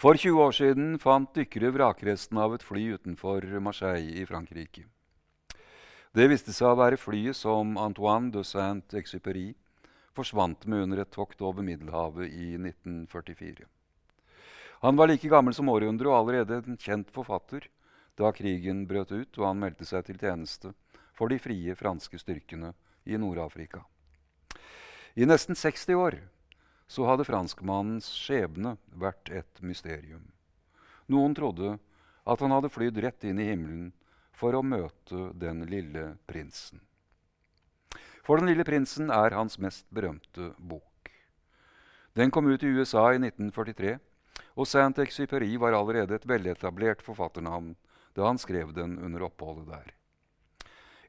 For 20 år siden fant dykkere vrakresten av et fly utenfor Marseille i Frankrike. Det viste seg å være flyet som Antoine de Saint-Exupéry forsvant med under et tokt over Middelhavet i 1944. Han var like gammel som århundret og allerede en kjent forfatter da krigen brøt ut og han meldte seg til tjeneste for de frie franske styrkene i Nord-Afrika. I nesten 60 år så hadde franskmannens skjebne vært et mysterium. Noen trodde at han hadde flydd rett inn i himmelen for å møte den lille prinsen. For Den lille prinsen er hans mest berømte bok. Den kom ut i USA i 1943, og Saint-Exupéry var allerede et veletablert forfatternavn da han skrev den under oppholdet der.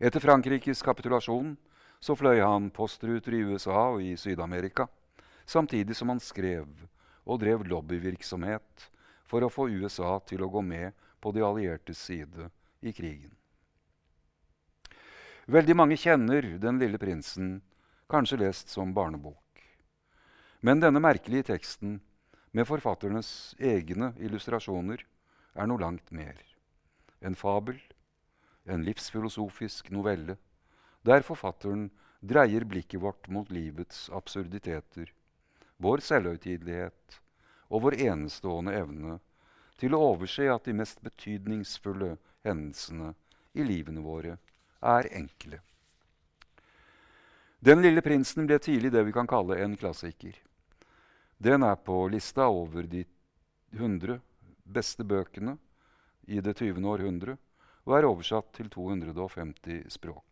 Etter Frankrikes kapitulasjon så fløy han postruter i USA og i Syd-Amerika, samtidig som han skrev og drev lobbyvirksomhet for å få USA til å gå med på de alliertes side i krigen. Veldig mange kjenner Den lille prinsen, kanskje lest som barnebok. Men denne merkelige teksten, med forfatternes egne illustrasjoner, er noe langt mer. En fabel, en livsfilosofisk novelle, der forfatteren dreier blikket vårt mot livets absurditeter, vår selvhøytidelighet og vår enestående evne til å overse at de mest betydningsfulle hendelsene i livene våre er enkle. Den lille prinsen ble tidlig det vi kan kalle en klassiker. Den er på lista over de 100 beste bøkene i det 20. århundre og er oversatt til 250 språk.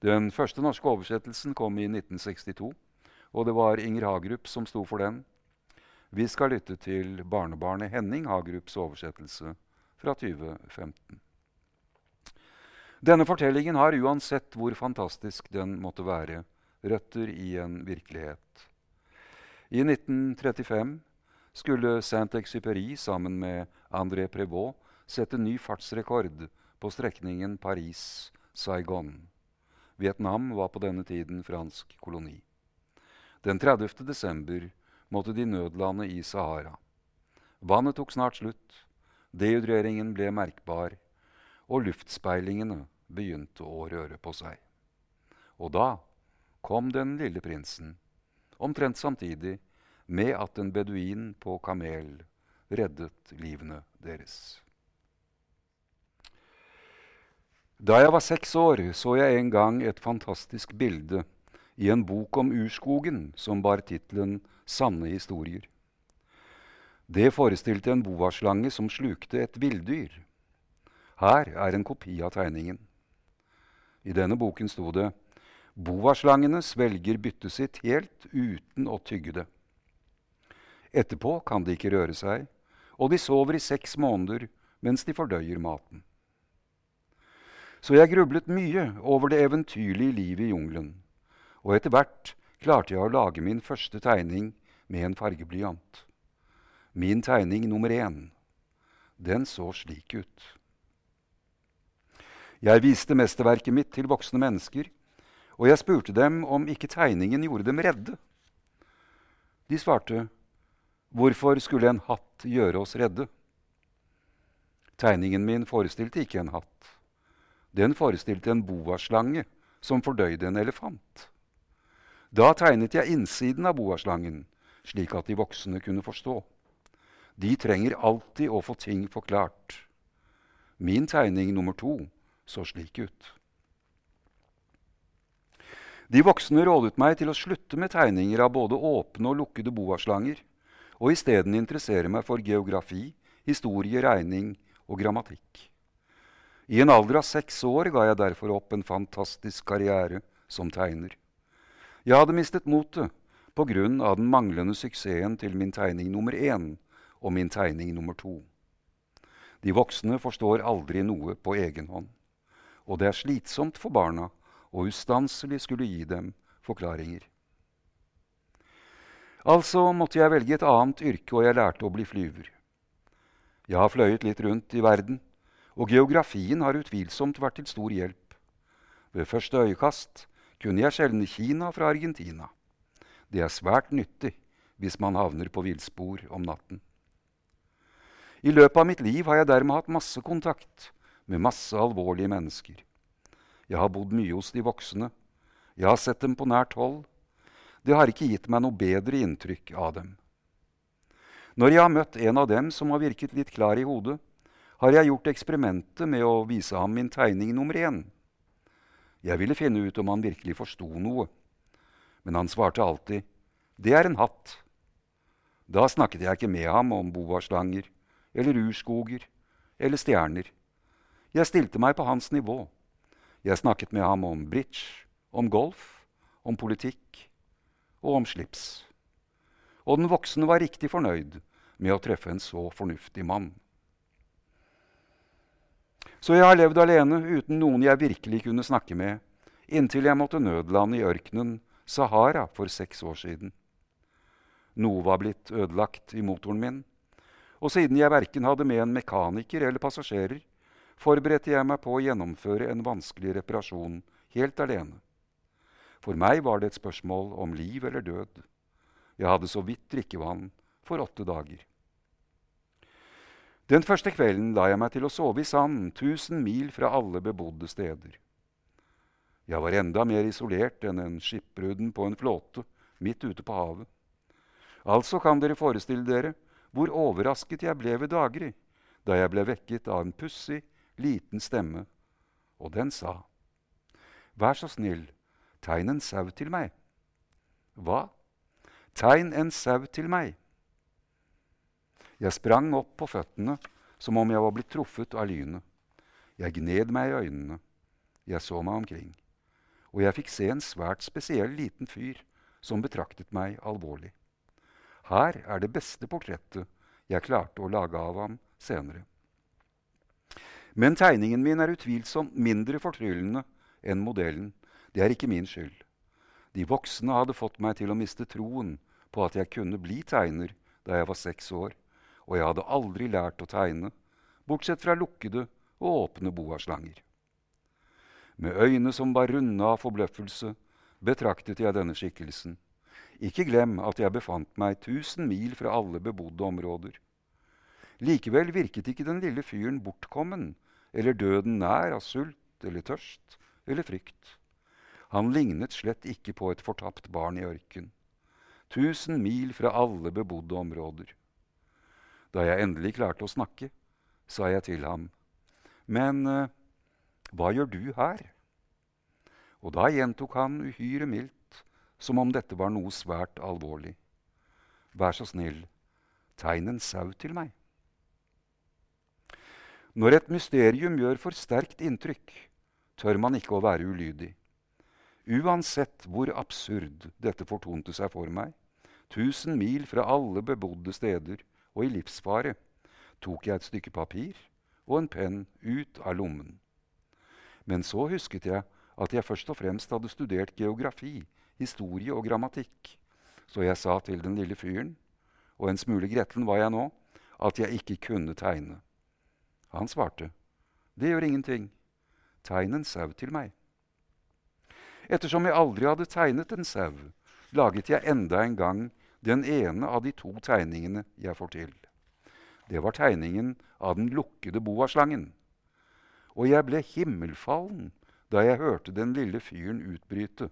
Den første norske oversettelsen kom i 1962, og det var Inger Hagerup som sto for den. Vi skal lytte til barnebarnet Henning Hagerups oversettelse fra 2015. Denne fortellingen har uansett hvor fantastisk den måtte være, røtter i en virkelighet. I 1935 skulle Saint-Exupéry sammen med André Prévost sette ny fartsrekord på strekningen Paris-Saigon. Vietnam var på denne tiden fransk koloni. Den 30. desember måtte de nødlande i Sahara. Vannet tok snart slutt, dehydreringen ble merkbar, og luftspeilingene begynte å røre på seg. Og da kom den lille prinsen, omtrent samtidig med at en beduin på kamel reddet livene deres. Da jeg var seks år, så jeg en gang et fantastisk bilde i en bok om urskogen som bar tittelen 'Sanne historier'. Det forestilte en boaslange som slukte et villdyr. Her er en kopi av tegningen. I denne boken sto det 'Boaslangene svelger byttet sitt helt uten å tygge det'. Etterpå kan de ikke røre seg, og de sover i seks måneder mens de fordøyer maten. Så jeg grublet mye over det eventyrlige livet i jungelen, og etter hvert klarte jeg å lage min første tegning med en fargeblyant. Min tegning nummer én. Den så slik ut. Jeg viste mesterverket mitt til voksne mennesker, og jeg spurte dem om ikke tegningen gjorde dem redde. De svarte Hvorfor skulle en hatt gjøre oss redde? Tegningen min forestilte ikke en hatt. Den forestilte en boaslange som fordøyde en elefant. Da tegnet jeg innsiden av boaslangen, slik at de voksne kunne forstå. De trenger alltid å få ting forklart. Min tegning nummer to så slik ut. De voksne rådet meg til å slutte med tegninger av både åpne og lukkede boaslanger og isteden interessere meg for geografi, historie, regning og grammatikk. I en alder av seks år ga jeg derfor opp en fantastisk karriere som tegner. Jeg hadde mistet motet pga. den manglende suksessen til min tegning nummer én og min tegning nummer to. De voksne forstår aldri noe på egen hånd. Og det er slitsomt for barna å ustanselig skulle gi dem forklaringer. Altså måtte jeg velge et annet yrke, og jeg lærte å bli flyver. Jeg har fløyet litt rundt i verden, og geografien har utvilsomt vært til stor hjelp. Ved første øyekast kunne jeg skjelne Kina fra Argentina. Det er svært nyttig hvis man havner på villspor om natten. I løpet av mitt liv har jeg dermed hatt masse kontakt med masse alvorlige mennesker. Jeg har bodd mye hos de voksne. Jeg har sett dem på nært hold. Det har ikke gitt meg noe bedre inntrykk av dem. Når jeg har møtt en av dem som har virket litt klar i hodet, har jeg gjort eksperimentet med å vise ham min tegning nummer én. Jeg ville finne ut om han virkelig forsto noe. Men han svarte alltid 'Det er en hatt'. Da snakket jeg ikke med ham om boaslanger eller urskoger eller stjerner. Jeg stilte meg på hans nivå. Jeg snakket med ham om bridge, om golf, om politikk og om slips. Og den voksne var riktig fornøyd med å treffe en så fornuftig mann. Så jeg har levd alene uten noen jeg virkelig kunne snakke med, inntil jeg måtte nødlande i ørkenen Sahara for seks år siden. Noe var blitt ødelagt i motoren min, og siden jeg verken hadde med en mekaniker eller passasjerer, forberedte jeg meg på å gjennomføre en vanskelig reparasjon helt alene. For meg var det et spørsmål om liv eller død. Jeg hadde så vidt drikkevann for åtte dager. Den første kvelden la jeg meg til å sove i sand, tusen mil fra alle bebodde steder. Jeg var enda mer isolert enn en skipbrudden på en flåte midt ute på havet. Altså kan dere forestille dere hvor overrasket jeg ble ved daggry da jeg ble vekket av en pussig, liten stemme, og den sa, Vær så snill, tegn en sau til meg. Hva? Tegn en sau til meg. Jeg sprang opp på føttene som om jeg var blitt truffet av lynet. Jeg gned meg i øynene. Jeg så meg omkring. Og jeg fikk se en svært spesiell liten fyr som betraktet meg alvorlig. Her er det beste portrettet jeg klarte å lage av ham senere. Men tegningen min er utvilsomt mindre fortryllende enn modellen. Det er ikke min skyld. De voksne hadde fått meg til å miste troen på at jeg kunne bli tegner da jeg var seks år og jeg hadde aldri lært å tegne, bortsett fra lukkede og åpne boaslanger. Med øyne som var runde av forbløffelse, betraktet jeg denne skikkelsen. Ikke glem at jeg befant meg tusen mil fra alle bebodde områder. Likevel virket ikke den lille fyren bortkommen eller døden nær av sult eller tørst eller frykt. Han lignet slett ikke på et fortapt barn i ørken. Tusen mil fra alle bebodde områder. Da jeg endelig klarte å snakke, sa jeg til ham, Men uh, hva gjør du her? Og da gjentok han uhyre mildt, som om dette var noe svært alvorlig. Vær så snill, tegn en sau til meg. Når et mysterium gjør for sterkt inntrykk, tør man ikke å være ulydig. Uansett hvor absurd dette fortonte seg for meg, tusen mil fra alle bebodde steder, og i livsfare tok jeg et stykke papir og en penn ut av lommen. Men så husket jeg at jeg først og fremst hadde studert geografi, historie og grammatikk, så jeg sa til den lille fyren, og en smule gretten var jeg nå, at jeg ikke kunne tegne. Han svarte, det gjør ingenting, tegn en sau til meg. Ettersom jeg aldri hadde tegnet en sau, laget jeg enda en gang den ene av de to tegningene jeg får til. Det var tegningen av den lukkede boaslangen. Og jeg ble himmelfallen da jeg hørte den lille fyren utbryte.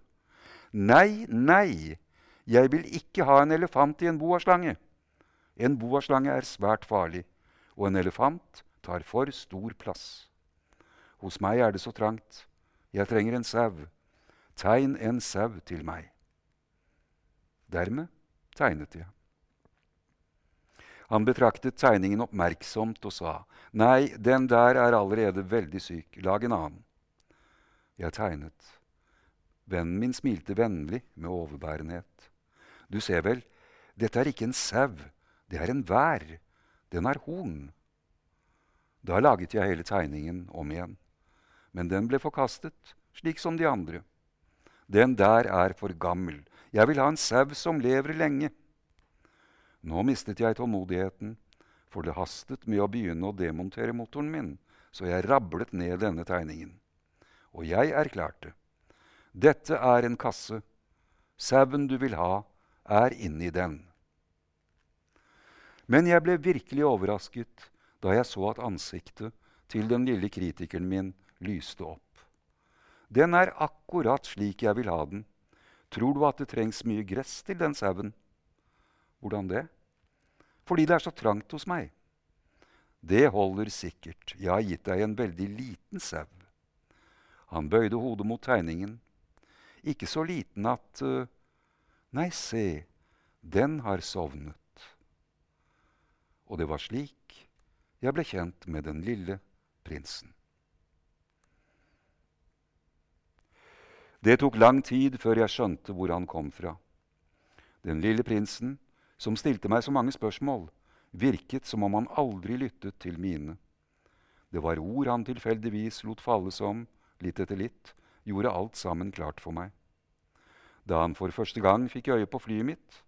Nei, nei, jeg vil ikke ha en elefant i en boaslange. En boaslange er svært farlig, og en elefant tar for stor plass. Hos meg er det så trangt. Jeg trenger en sau. Tegn en sau til meg. Dermed tegnet jeg. Han betraktet tegningen oppmerksomt og sa, Nei, den der er allerede veldig syk, lag en annen. Jeg tegnet. Vennen min smilte vennlig med overbærenhet. Du ser vel, dette er ikke en sau, det er en vær. Den har horn. Da laget jeg hele tegningen om igjen. Men den ble forkastet, slik som de andre. Den der er for gammel, jeg vil ha en sau som lever lenge. Nå mistet jeg tålmodigheten, for det hastet med å begynne å demontere motoren min, så jeg rablet ned denne tegningen. Og jeg erklærte. Dette er en kasse. Sauen du vil ha, er inni den. Men jeg ble virkelig overrasket da jeg så at ansiktet til den lille kritikeren min lyste opp. Den er akkurat slik jeg vil ha den. Tror du at det trengs mye gress til den sauen? Hvordan det? Fordi det er så trangt hos meg. Det holder sikkert, jeg har gitt deg en veldig liten sau. Han bøyde hodet mot tegningen. Ikke så liten at uh, Nei, se, den har sovnet. Og det var slik jeg ble kjent med den lille prinsen. Det tok lang tid før jeg skjønte hvor han kom fra. Den lille prinsen, som stilte meg så mange spørsmål, virket som om han aldri lyttet til mine. Det var ord han tilfeldigvis lot falle som, litt etter litt, gjorde alt sammen klart for meg. Da han for første gang fikk øye på flyet mitt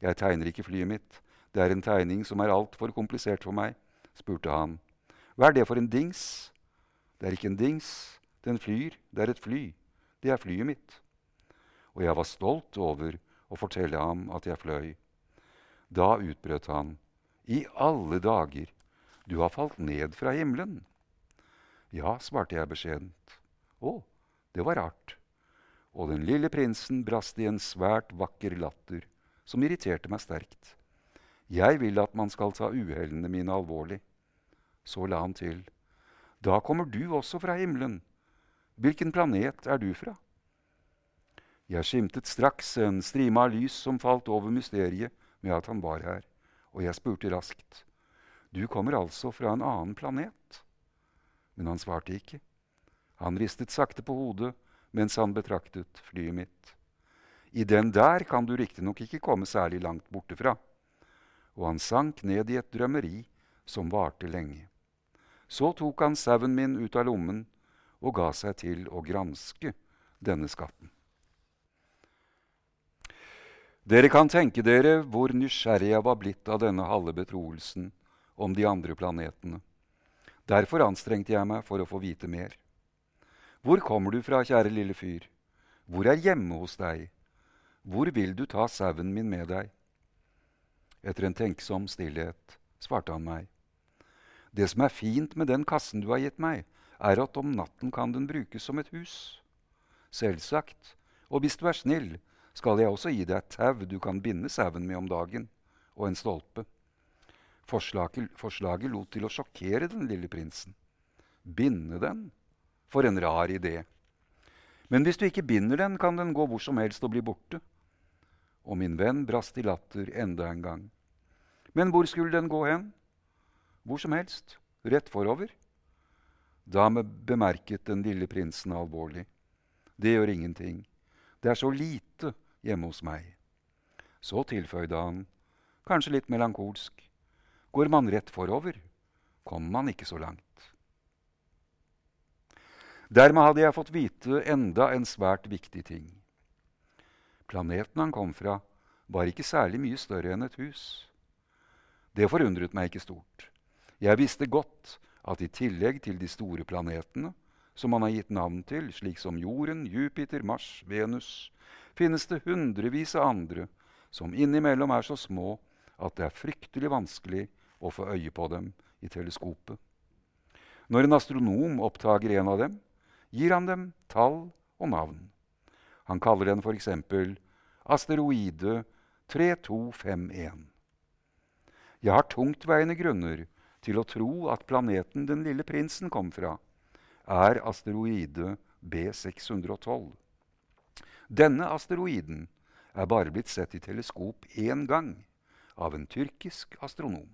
Jeg tegner ikke flyet mitt, det er en tegning som er altfor komplisert for meg, spurte han. Hva er det for en dings? Det er ikke en dings, den flyr, det er et fly. Det er flyet mitt. Og jeg var stolt over å fortelle ham at jeg fløy. Da utbrøt han. I alle dager, du har falt ned fra himmelen. Ja, svarte jeg beskjedent. Å, det var rart. Og den lille prinsen brast i en svært vakker latter som irriterte meg sterkt. Jeg vil at man skal ta uhellene mine alvorlig. Så la han til. Da kommer du også fra himmelen. Hvilken planet er du fra? Jeg skimtet straks en strime av lys som falt over mysteriet med at han var her, og jeg spurte raskt. Du kommer altså fra en annen planet? Men han svarte ikke. Han ristet sakte på hodet mens han betraktet flyet mitt. I den der kan du riktignok ikke komme særlig langt borte fra. Og han sank ned i et drømmeri som varte lenge. Så tok han sauen min ut av lommen og ga seg til å granske denne skatten. Dere kan tenke dere hvor nysgjerrig jeg var blitt av denne halve betroelsen om de andre planetene. Derfor anstrengte jeg meg for å få vite mer. Hvor kommer du fra, kjære lille fyr? Hvor er hjemme hos deg? Hvor vil du ta sauen min med deg? Etter en tenksom stillhet svarte han meg. Det som er fint med den kassen du har gitt meg, er at om natten kan den brukes som et hus. Selvsagt, og hvis du er snill, skal jeg også gi deg et tau du kan binde sauen med om dagen, og en stolpe. Forslaget, forslaget lot til å sjokkere den lille prinsen. Binde den? For en rar idé. Men hvis du ikke binder den, kan den gå hvor som helst og bli borte. Og min venn brast i latter enda en gang. Men hvor skulle den gå hen? Hvor som helst. Rett forover. Da bemerket den lille prinsen alvorlig. Det gjør ingenting. Det er så lite hjemme hos meg. Så tilføyde han, kanskje litt melankolsk, går man rett forover, kommer man ikke så langt. Dermed hadde jeg fått vite enda en svært viktig ting. Planeten han kom fra, var ikke særlig mye større enn et hus. Det forundret meg ikke stort. Jeg visste godt at i tillegg til de store planetene, som man har gitt navn til, slik som Jorden, Jupiter, Mars, Venus, finnes det hundrevis av andre som innimellom er så små at det er fryktelig vanskelig å få øye på dem i teleskopet. Når en astronom oppdager en av dem, gir han dem tall og navn. Han kaller den f.eks. asteroide 3251. Jeg har tungtveiende grunner til å tro at planeten den lille prinsen kom fra, er asteroide B612. Denne asteroiden er bare blitt sett i teleskop én gang, av en tyrkisk astronom.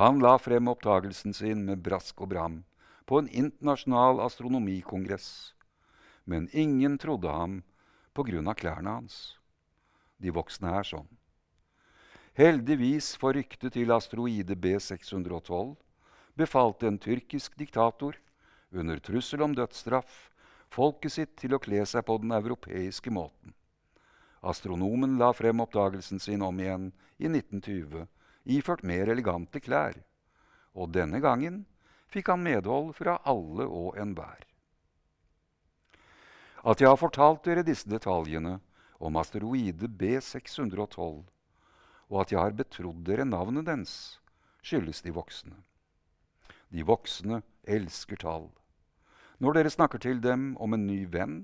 Han la frem oppdagelsen sin med brask og bram på en internasjonal astronomikongress, men ingen trodde ham av klærne hans. De voksne er sånn. Heldigvis for ryktet til asteroide B612 befalte en tyrkisk diktator under trussel om dødsstraff folket sitt til å kle seg på den europeiske måten. Astronomen la frem oppdagelsen sin om igjen i 1920, iført mer elegante klær. Og denne gangen fikk han medhold fra alle og enhver. At jeg har fortalt dere disse detaljene om asteroide B612, og at jeg har betrodd dere navnet dens, skyldes de voksne. De voksne elsker tall. Når dere snakker til dem om en ny venn,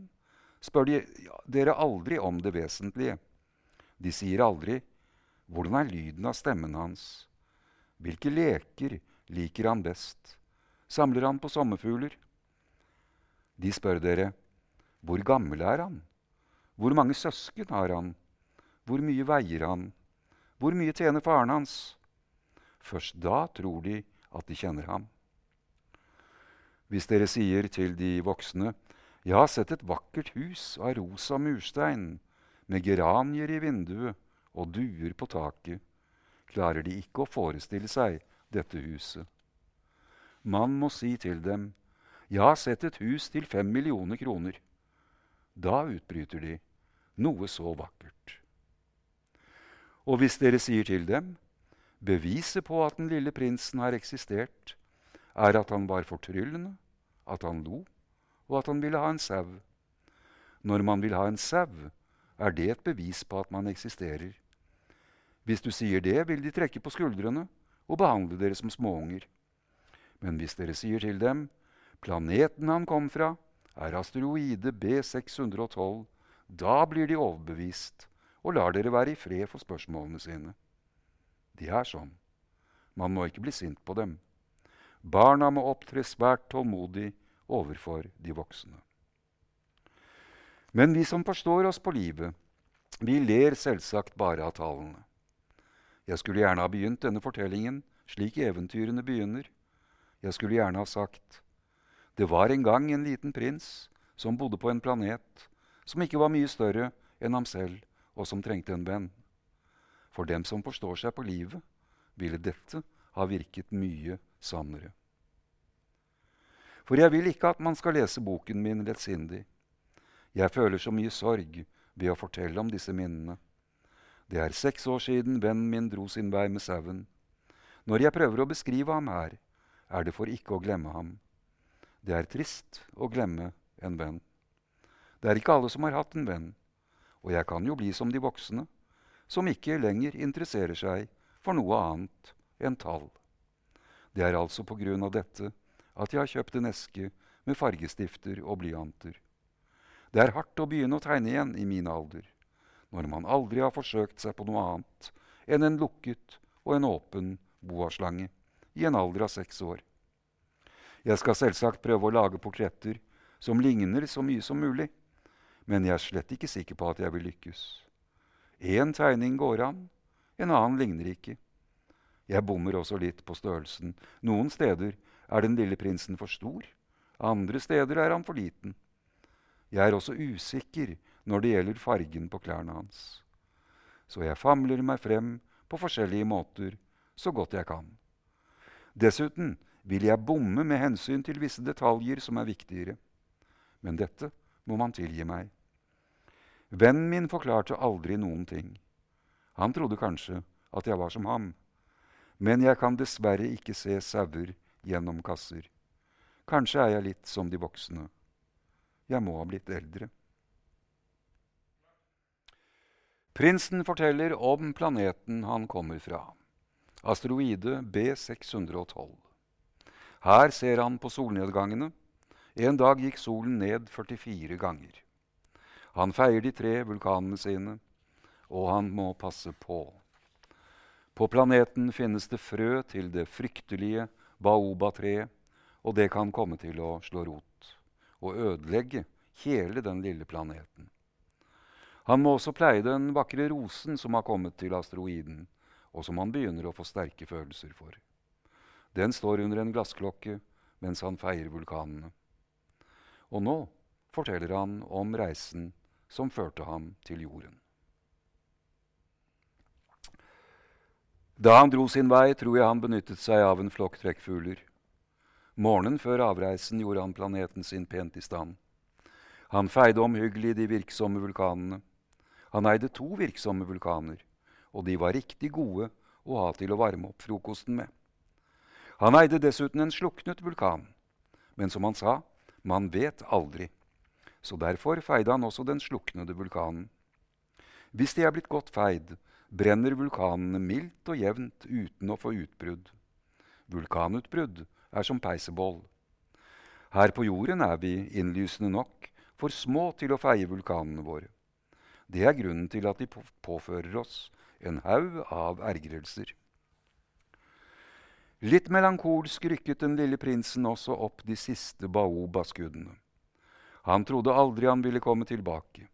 spør de dere aldri om det vesentlige. De sier aldri 'Hvordan er lyden av stemmen hans?' 'Hvilke leker liker han best?' 'Samler han på sommerfugler?' De spør dere 'Hvor gammel er han?' 'Hvor mange søsken har han?' 'Hvor mye veier han?' 'Hvor mye tjener faren hans?' Først da tror de at de kjenner ham. Hvis dere sier til de voksne, 'Jeg har sett et vakkert hus av rosa murstein, med geranier i vinduet og duer på taket', klarer de ikke å forestille seg dette huset. Man må si til dem, 'Jeg har sett et hus til fem millioner kroner'. Da utbryter de, 'Noe så vakkert'. Og hvis dere sier til dem, 'Beviset på at den lille prinsen har eksistert', er at han var fortryllende, at han lo, og at han ville ha en sau. Når man vil ha en sau, er det et bevis på at man eksisterer. Hvis du sier det, vil de trekke på skuldrene og behandle dere som småunger. Men hvis dere sier til dem, planeten han kom fra, er asteroide B612, da blir de overbevist og lar dere være i fred for spørsmålene sine. De er sånn. Man må ikke bli sint på dem. Barna må opptre svært tålmodig overfor de voksne. Men vi som forstår oss på livet, vi ler selvsagt bare av tallene. Jeg skulle gjerne ha begynt denne fortellingen slik eventyrene begynner. Jeg skulle gjerne ha sagt det var en gang en liten prins som bodde på en planet som ikke var mye større enn ham selv, og som trengte en venn. For dem som forstår seg på livet, ville dette ha virket mye sannere. For jeg vil ikke at man skal lese boken min lettsindig. Jeg føler så mye sorg ved å fortelle om disse minnene. Det er seks år siden vennen min dro sin vei med sauen. Når jeg prøver å beskrive ham her, er det for ikke å glemme ham. Det er trist å glemme en venn. Det er ikke alle som har hatt en venn, og jeg kan jo bli som de voksne, som ikke lenger interesserer seg for noe annet enn tall. Det er altså på grunn av dette at jeg har kjøpt en eske med fargestifter og blyanter. Det er hardt å begynne å tegne igjen i min alder, når man aldri har forsøkt seg på noe annet enn en lukket og en åpen boaslange i en alder av seks år. Jeg skal selvsagt prøve å lage portretter som ligner så mye som mulig, men jeg er slett ikke sikker på at jeg vil lykkes. Én tegning går an, en annen ligner ikke. Jeg bommer også litt på størrelsen. Noen steder er den lille prinsen for stor, andre steder er han for liten. Jeg er også usikker når det gjelder fargen på klærne hans. Så jeg famler meg frem på forskjellige måter så godt jeg kan. Dessuten vil jeg bomme med hensyn til visse detaljer som er viktigere. Men dette må man tilgi meg. Vennen min forklarte aldri noen ting. Han trodde kanskje at jeg var som ham. Men jeg kan dessverre ikke se sauer gjennom kasser. Kanskje er jeg litt som de voksne. Jeg må ha blitt eldre. Prinsen forteller om planeten han kommer fra, asteroide B612. Her ser han på solnedgangene. En dag gikk solen ned 44 ganger. Han feier de tre vulkanene sine, og han må passe på. På planeten finnes det frø til det fryktelige baobabtreet, og det kan komme til å slå rot og ødelegge hele den lille planeten. Han må også pleie den vakre rosen som har kommet til asteroiden, og som han begynner å få sterke følelser for. Den står under en glassklokke mens han feier vulkanene. Og nå forteller han om reisen som førte ham til jorden. Da han dro sin vei, tror jeg han benyttet seg av en flokk trekkfugler. Morgenen før avreisen gjorde han planeten sin pent i stand. Han feide omhyggelig de virksomme vulkanene. Han eide to virksomme vulkaner, og de var riktig gode å ha til å varme opp frokosten med. Han eide dessuten en sluknet vulkan, men som han sa, man vet aldri. Så derfor feide han også den sluknede vulkanen. Hvis de er blitt godt feid, brenner vulkanene mildt og jevnt uten å få utbrudd. Vulkanutbrudd er som peiseboll. Her på jorden er vi innlysende nok for små til å feie vulkanene våre. Det er grunnen til at de påfører oss en haug av ergrelser. Litt melankolsk rykket den lille prinsen også opp de siste baobaskuddene. Han trodde aldri han ville komme tilbake.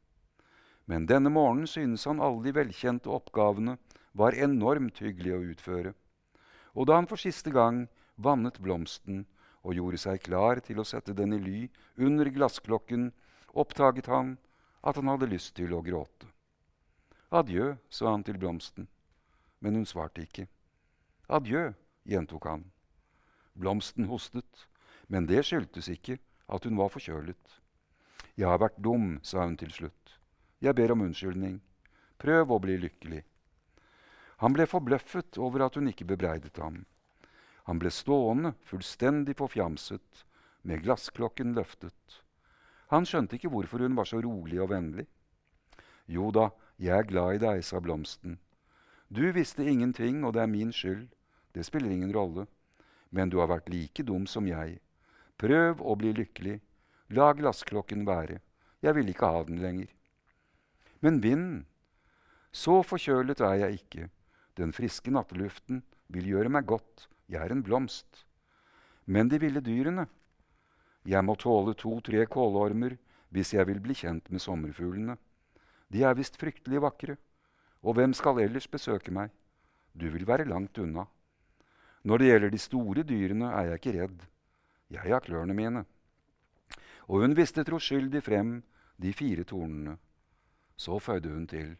Men denne morgenen synes han alle de velkjente oppgavene var enormt hyggelige å utføre. Og da han for siste gang vannet blomsten og gjorde seg klar til å sette den i ly under glassklokken, oppdaget han at han hadde lyst til å gråte. Adjø, sa han til blomsten, men hun svarte ikke. Adjø, gjentok han. Blomsten hostet, men det skyldtes ikke at hun var forkjølet. Jeg har vært dum, sa hun til slutt. Jeg ber om unnskyldning. Prøv å bli lykkelig. Han ble forbløffet over at hun ikke bebreidet ham. Han ble stående, fullstendig forfjamset, med glassklokken løftet. Han skjønte ikke hvorfor hun var så rolig og vennlig. Jo da, jeg er glad i deg, sa blomsten. Du visste ingenting, og det er min skyld. Det spiller ingen rolle. Men du har vært like dum som jeg. Prøv å bli lykkelig. La glassklokken være. Jeg vil ikke ha den lenger. Men vinden Så forkjølet er jeg ikke. Den friske natteluften vil gjøre meg godt. Jeg er en blomst. Men de ville dyrene. Jeg må tåle to-tre kålormer hvis jeg vil bli kjent med sommerfuglene. De er visst fryktelig vakre. Og hvem skal ellers besøke meg? Du vil være langt unna. Når det gjelder de store dyrene, er jeg ikke redd. Jeg har klørne mine. Og hun viste troskyldig frem de fire tornene. Så føyde hun til.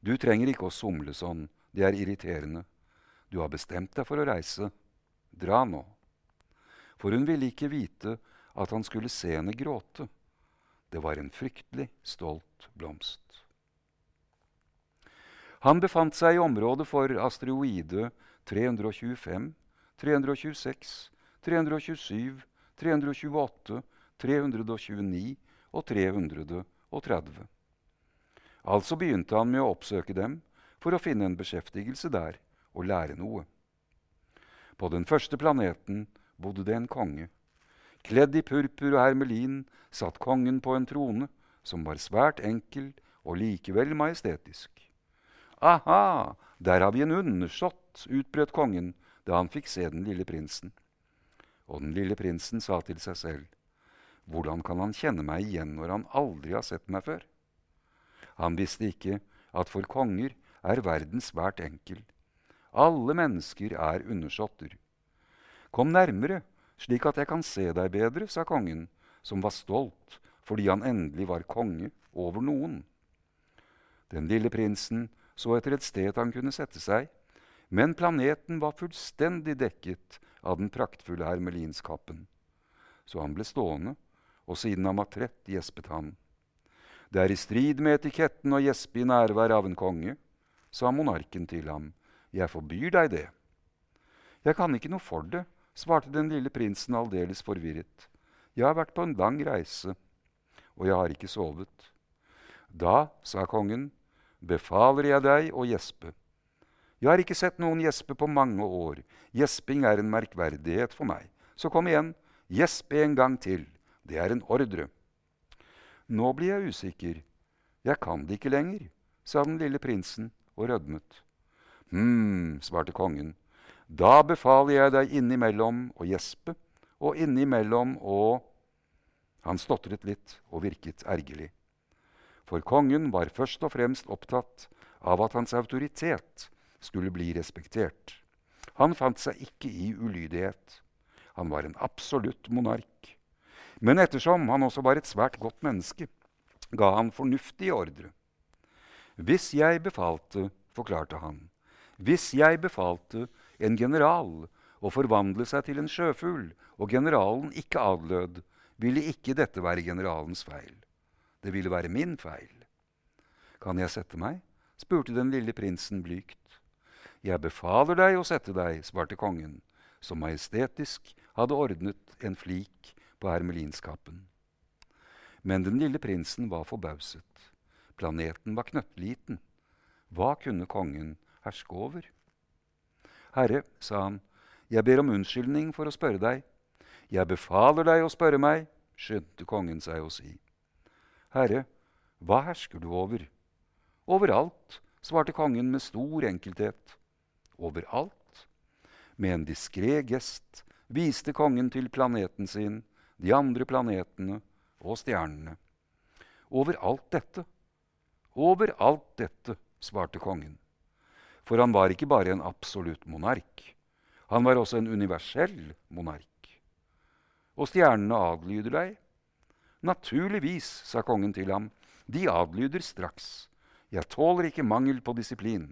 Du trenger ikke å somle sånn, det er irriterende. Du har bestemt deg for å reise. Dra nå. For hun ville ikke vite at han skulle se henne gråte. Det var en fryktelig stolt blomst. Han befant seg i området for asteroide 325, 326, 327, 328, 329 og 330. Altså begynte han med å oppsøke dem for å finne en beskjeftigelse der og lære noe. På den første planeten bodde det en konge. Kledd i purpur og hermelin satt kongen på en trone som var svært enkel og likevel majestetisk. Aha, der har vi en undersått, utbrøt kongen da han fikk se den lille prinsen. Og den lille prinsen sa til seg selv, hvordan kan han kjenne meg igjen når han aldri har sett meg før? Han visste ikke at for konger er verden svært enkel. Alle mennesker er undersåtter. Kom nærmere, slik at jeg kan se deg bedre, sa kongen, som var stolt fordi han endelig var konge over noen. Den lille prinsen så etter et sted han kunne sette seg, men planeten var fullstendig dekket av den praktfulle hermelinskappen. Så han ble stående, og siden han var trett, gjespet han. Det er i strid med etiketten å gjespe i nærvær av en konge, sa monarken til ham. Jeg forbyr deg det. Jeg kan ikke noe for det, svarte den lille prinsen aldeles forvirret. Jeg har vært på en lang reise, og jeg har ikke sovet. Da, sa kongen, befaler jeg deg å gjespe. Jeg har ikke sett noen gjespe på mange år. Gjesping er en merkverdighet for meg. Så kom igjen, gjesp en gang til. Det er en ordre. Nå blir jeg usikker. Jeg kan det ikke lenger, sa den lille prinsen og rødmet. Hm, svarte kongen. Da befaler jeg deg innimellom å gjespe, og innimellom å Han stotret litt og virket ergerlig. For kongen var først og fremst opptatt av at hans autoritet skulle bli respektert. Han fant seg ikke i ulydighet. Han var en absolutt monark. Men ettersom han også var et svært godt menneske, ga han fornuftige ordre. Hvis jeg befalte, forklarte han, hvis jeg befalte en general å forvandle seg til en sjøfugl, og generalen ikke adlød, ville ikke dette være generalens feil. Det ville være min feil. Kan jeg sette meg? spurte den lille prinsen blygt. Jeg befaler deg å sette deg, svarte kongen, som majestetisk hadde ordnet en flik på hermelinskapen. Men den lille prinsen var forbauset. Planeten var knøttliten. Hva kunne kongen herske over? Herre, sa han, Jeg ber om unnskyldning for å spørre deg. Jeg befaler deg å spørre meg, skyndte kongen seg å si. Herre, hva hersker du over? Overalt, svarte kongen med stor enkelthet. Overalt? Med en diskré gest viste kongen til planeten sin, de andre planetene og stjernene. Over alt dette, over alt dette, svarte kongen. For han var ikke bare en absolutt monark. Han var også en universell monark. Og stjernene adlyder deg. Naturligvis, sa kongen til ham, de adlyder straks. Jeg tåler ikke mangel på disiplin.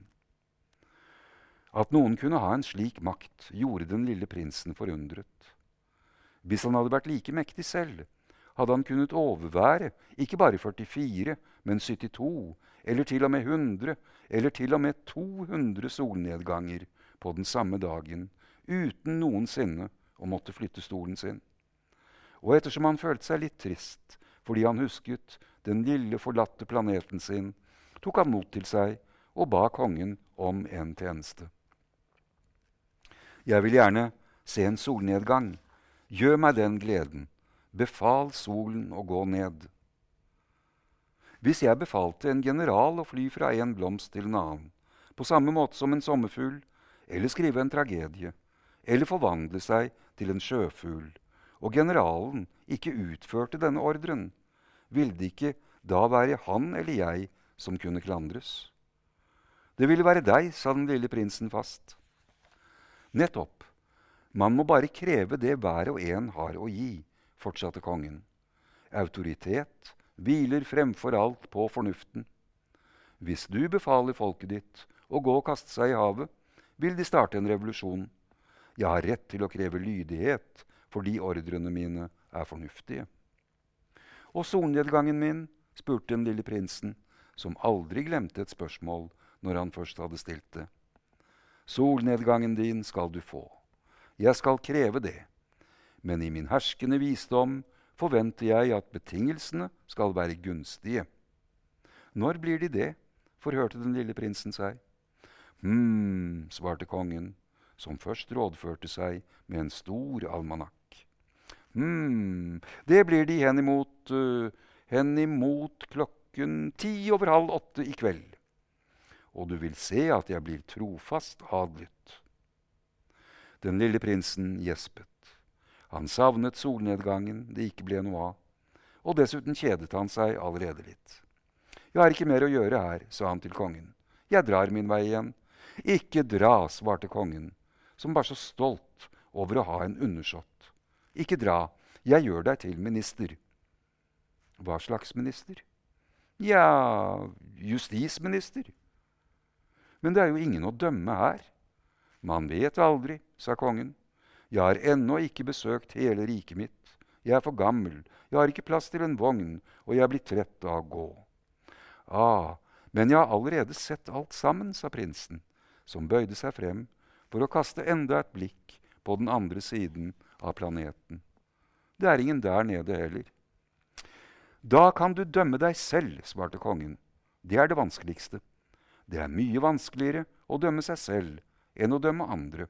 At noen kunne ha en slik makt, gjorde den lille prinsen forundret. Hvis han hadde vært like mektig selv, hadde han kunnet overvære ikke bare 44, men 72, eller til og med 100, eller til og med 200 solnedganger på den samme dagen, uten noensinne å måtte flytte stolen sin. Og ettersom han følte seg litt trist fordi han husket den lille, forlatte planeten sin, tok han mot til seg og ba kongen om en tjeneste. Jeg vil gjerne se en solnedgang. Gjør meg den gleden. Befal solen å gå ned. Hvis jeg befalte en general å fly fra en blomst til en annen, på samme måte som en sommerfugl, eller skrive en tragedie, eller forvandle seg til en sjøfugl, og generalen ikke utførte denne ordren, ville det ikke da være han eller jeg som kunne klandres? Det ville være deg, sa den lille prinsen fast. Nettopp. Man må bare kreve det hver og en har å gi, fortsatte kongen. Autoritet hviler fremfor alt på fornuften. Hvis du befaler folket ditt å gå og kaste seg i havet, vil de starte en revolusjon. Jeg har rett til å kreve lydighet fordi ordrene mine er fornuftige. Og solnedgangen min? spurte den lille prinsen, som aldri glemte et spørsmål når han først hadde stilt det. Solnedgangen din skal du få. Jeg skal kreve det. Men i min herskende visdom forventer jeg at betingelsene skal være gunstige. Når blir de det? forhørte den lille prinsen seg. Hm, svarte kongen, som først rådførte seg med en stor almanakk. Hm, det blir de henimot uh, henimot klokken ti over halv åtte i kveld. Og du vil se at jeg blir trofast adlydt. Den lille prinsen gjespet. Han savnet solnedgangen det ikke ble noe av. Og dessuten kjedet han seg allerede litt. Jeg har ikke mer å gjøre her, sa han til kongen. Jeg drar min vei igjen. Ikke dra, svarte kongen, som var så stolt over å ha en undersått. Ikke dra. Jeg gjør deg til minister. Hva slags minister? Ja, justisminister. Men det er jo ingen å dømme her. Man vet aldri, sa kongen. Jeg har ennå ikke besøkt hele riket mitt. Jeg er for gammel, jeg har ikke plass til en vogn, og jeg blir trett av å gå. Ah, men jeg har allerede sett alt sammen, sa prinsen, som bøyde seg frem for å kaste enda et blikk på den andre siden av planeten. Det er ingen der nede heller. Da kan du dømme deg selv, svarte kongen. Det er det vanskeligste. Det er mye vanskeligere å dømme seg selv enn å dømme andre.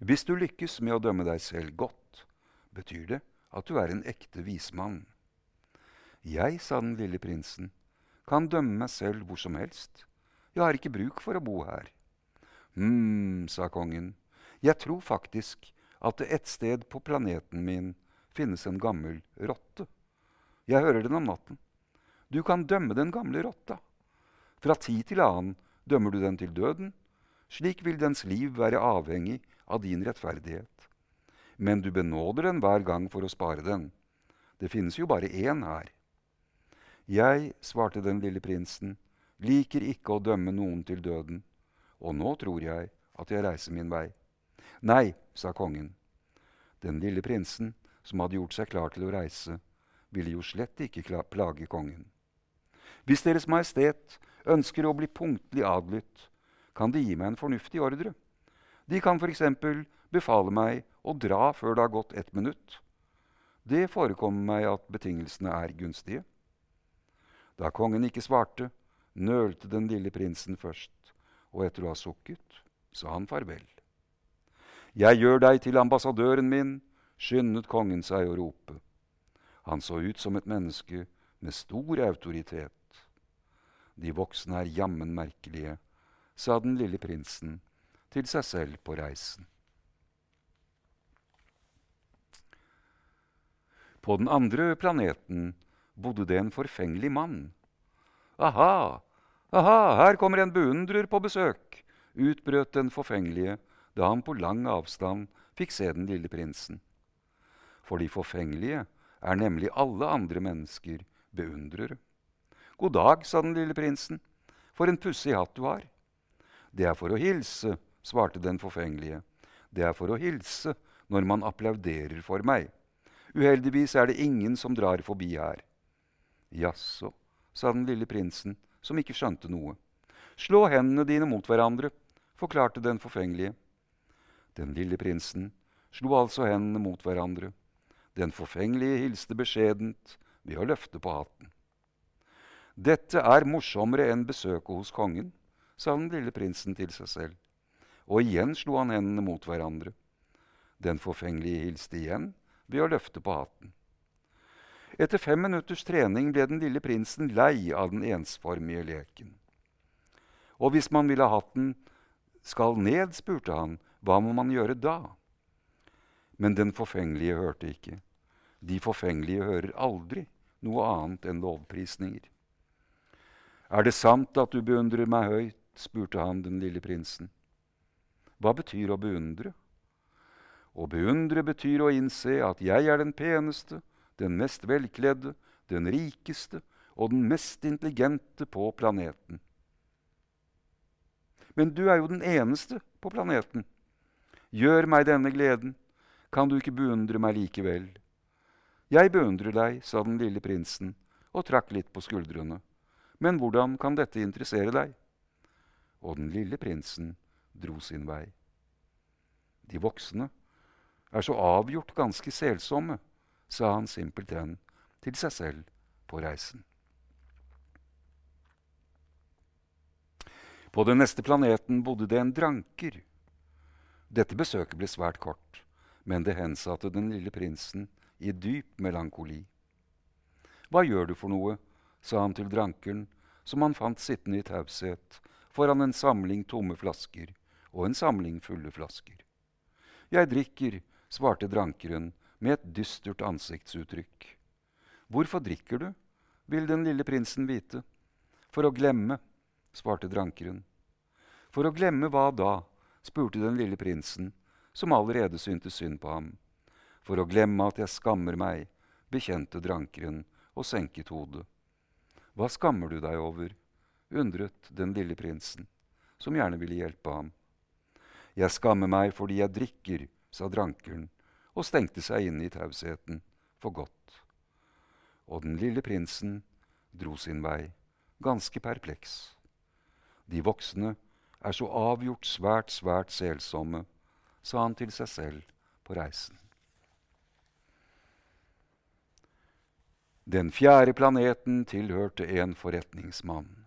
Hvis du lykkes med å dømme deg selv godt, betyr det at du er en ekte vismann. Jeg, sa den lille prinsen, kan dømme meg selv hvor som helst. Jeg har ikke bruk for å bo her. Hm, sa kongen, jeg tror faktisk at det et sted på planeten min finnes en gammel rotte. Jeg hører den om natten. Du kan dømme den gamle rotta. Fra tid til annen dømmer du den til døden. Slik vil dens liv være avhengig av din rettferdighet. Men du benåder den hver gang for å spare den. Det finnes jo bare én her. Jeg, svarte den lille prinsen, liker ikke å dømme noen til døden, og nå tror jeg at jeg reiser min vei. Nei, sa kongen. Den lille prinsen, som hadde gjort seg klar til å reise, ville jo slett ikke plage kongen. Hvis Deres Majestet ønsker å bli punktlig adlydt, kan De gi meg en fornuftig ordre. De kan f.eks. befale meg å dra før det har gått ett minutt. Det forekommer meg at betingelsene er gunstige. Da kongen ikke svarte, nølte den lille prinsen først, og etter å ha sukket sa han farvel. Jeg gjør deg til ambassadøren min, skyndet kongen seg å rope. Han så ut som et menneske med stor autoritet. De voksne er jammen merkelige, sa den lille prinsen til seg selv på reisen. På den andre planeten bodde det en forfengelig mann. Aha, aha, her kommer en beundrer på besøk, utbrøt den forfengelige da han på lang avstand fikk se den lille prinsen. For de forfengelige er nemlig alle andre mennesker beundrere. God dag, sa den lille prinsen. For en pussig hatt du har. Det er for å hilse, svarte den forfengelige. Det er for å hilse når man applauderer for meg. Uheldigvis er det ingen som drar forbi her. Jaså, sa den lille prinsen, som ikke skjønte noe. Slå hendene dine mot hverandre, forklarte den forfengelige. Den lille prinsen slo altså hendene mot hverandre. Den forfengelige hilste beskjedent ved å løfte på hatten. Dette er morsommere enn besøket hos kongen, sa den lille prinsen til seg selv. Og igjen slo han hendene mot hverandre. Den forfengelige hilste igjen ved å løfte på hatten. Etter fem minutters trening ble den lille prinsen lei av den ensformige leken. Og hvis man ville hatten skal ned, spurte han, hva må man gjøre da? Men den forfengelige hørte ikke. De forfengelige hører aldri noe annet enn lovprisninger. Er det sant at du beundrer meg høyt? Spurte han den lille prinsen. Hva betyr å beundre? Å beundre betyr å innse at jeg er den peneste, den mest velkledde, den rikeste og den mest intelligente på planeten. Men du er jo den eneste på planeten. Gjør meg denne gleden, kan du ikke beundre meg likevel? Jeg beundrer deg, sa den lille prinsen og trakk litt på skuldrene. Men hvordan kan dette interessere deg? Og den lille prinsen dro sin vei. De voksne er så avgjort ganske selsomme, sa han simpelthen til seg selv på reisen. På den neste planeten bodde det en dranker. Dette besøket ble svært kort, men det hensatte den lille prinsen i dyp melankoli. Hva gjør du for noe? sa han til drankeren, som han fant sittende i taushet foran en samling tomme flasker og en samling fulle flasker. Jeg drikker, svarte drankeren med et dystert ansiktsuttrykk. Hvorfor drikker du? vil den lille prinsen vite. For å glemme, svarte drankeren. For å glemme hva da? spurte den lille prinsen, som allerede syntes synd på ham. For å glemme at jeg skammer meg, bekjente drankeren og senket hodet. Hva skammer du deg over? Undret den lille prinsen, som gjerne ville hjelpe ham. Jeg skammer meg fordi jeg drikker, sa drankeren og stengte seg inne i tausheten for godt. Og den lille prinsen dro sin vei, ganske perpleks. De voksne er så avgjort svært, svært selsomme, sa han til seg selv på reisen. Den fjerde planeten tilhørte en forretningsmann.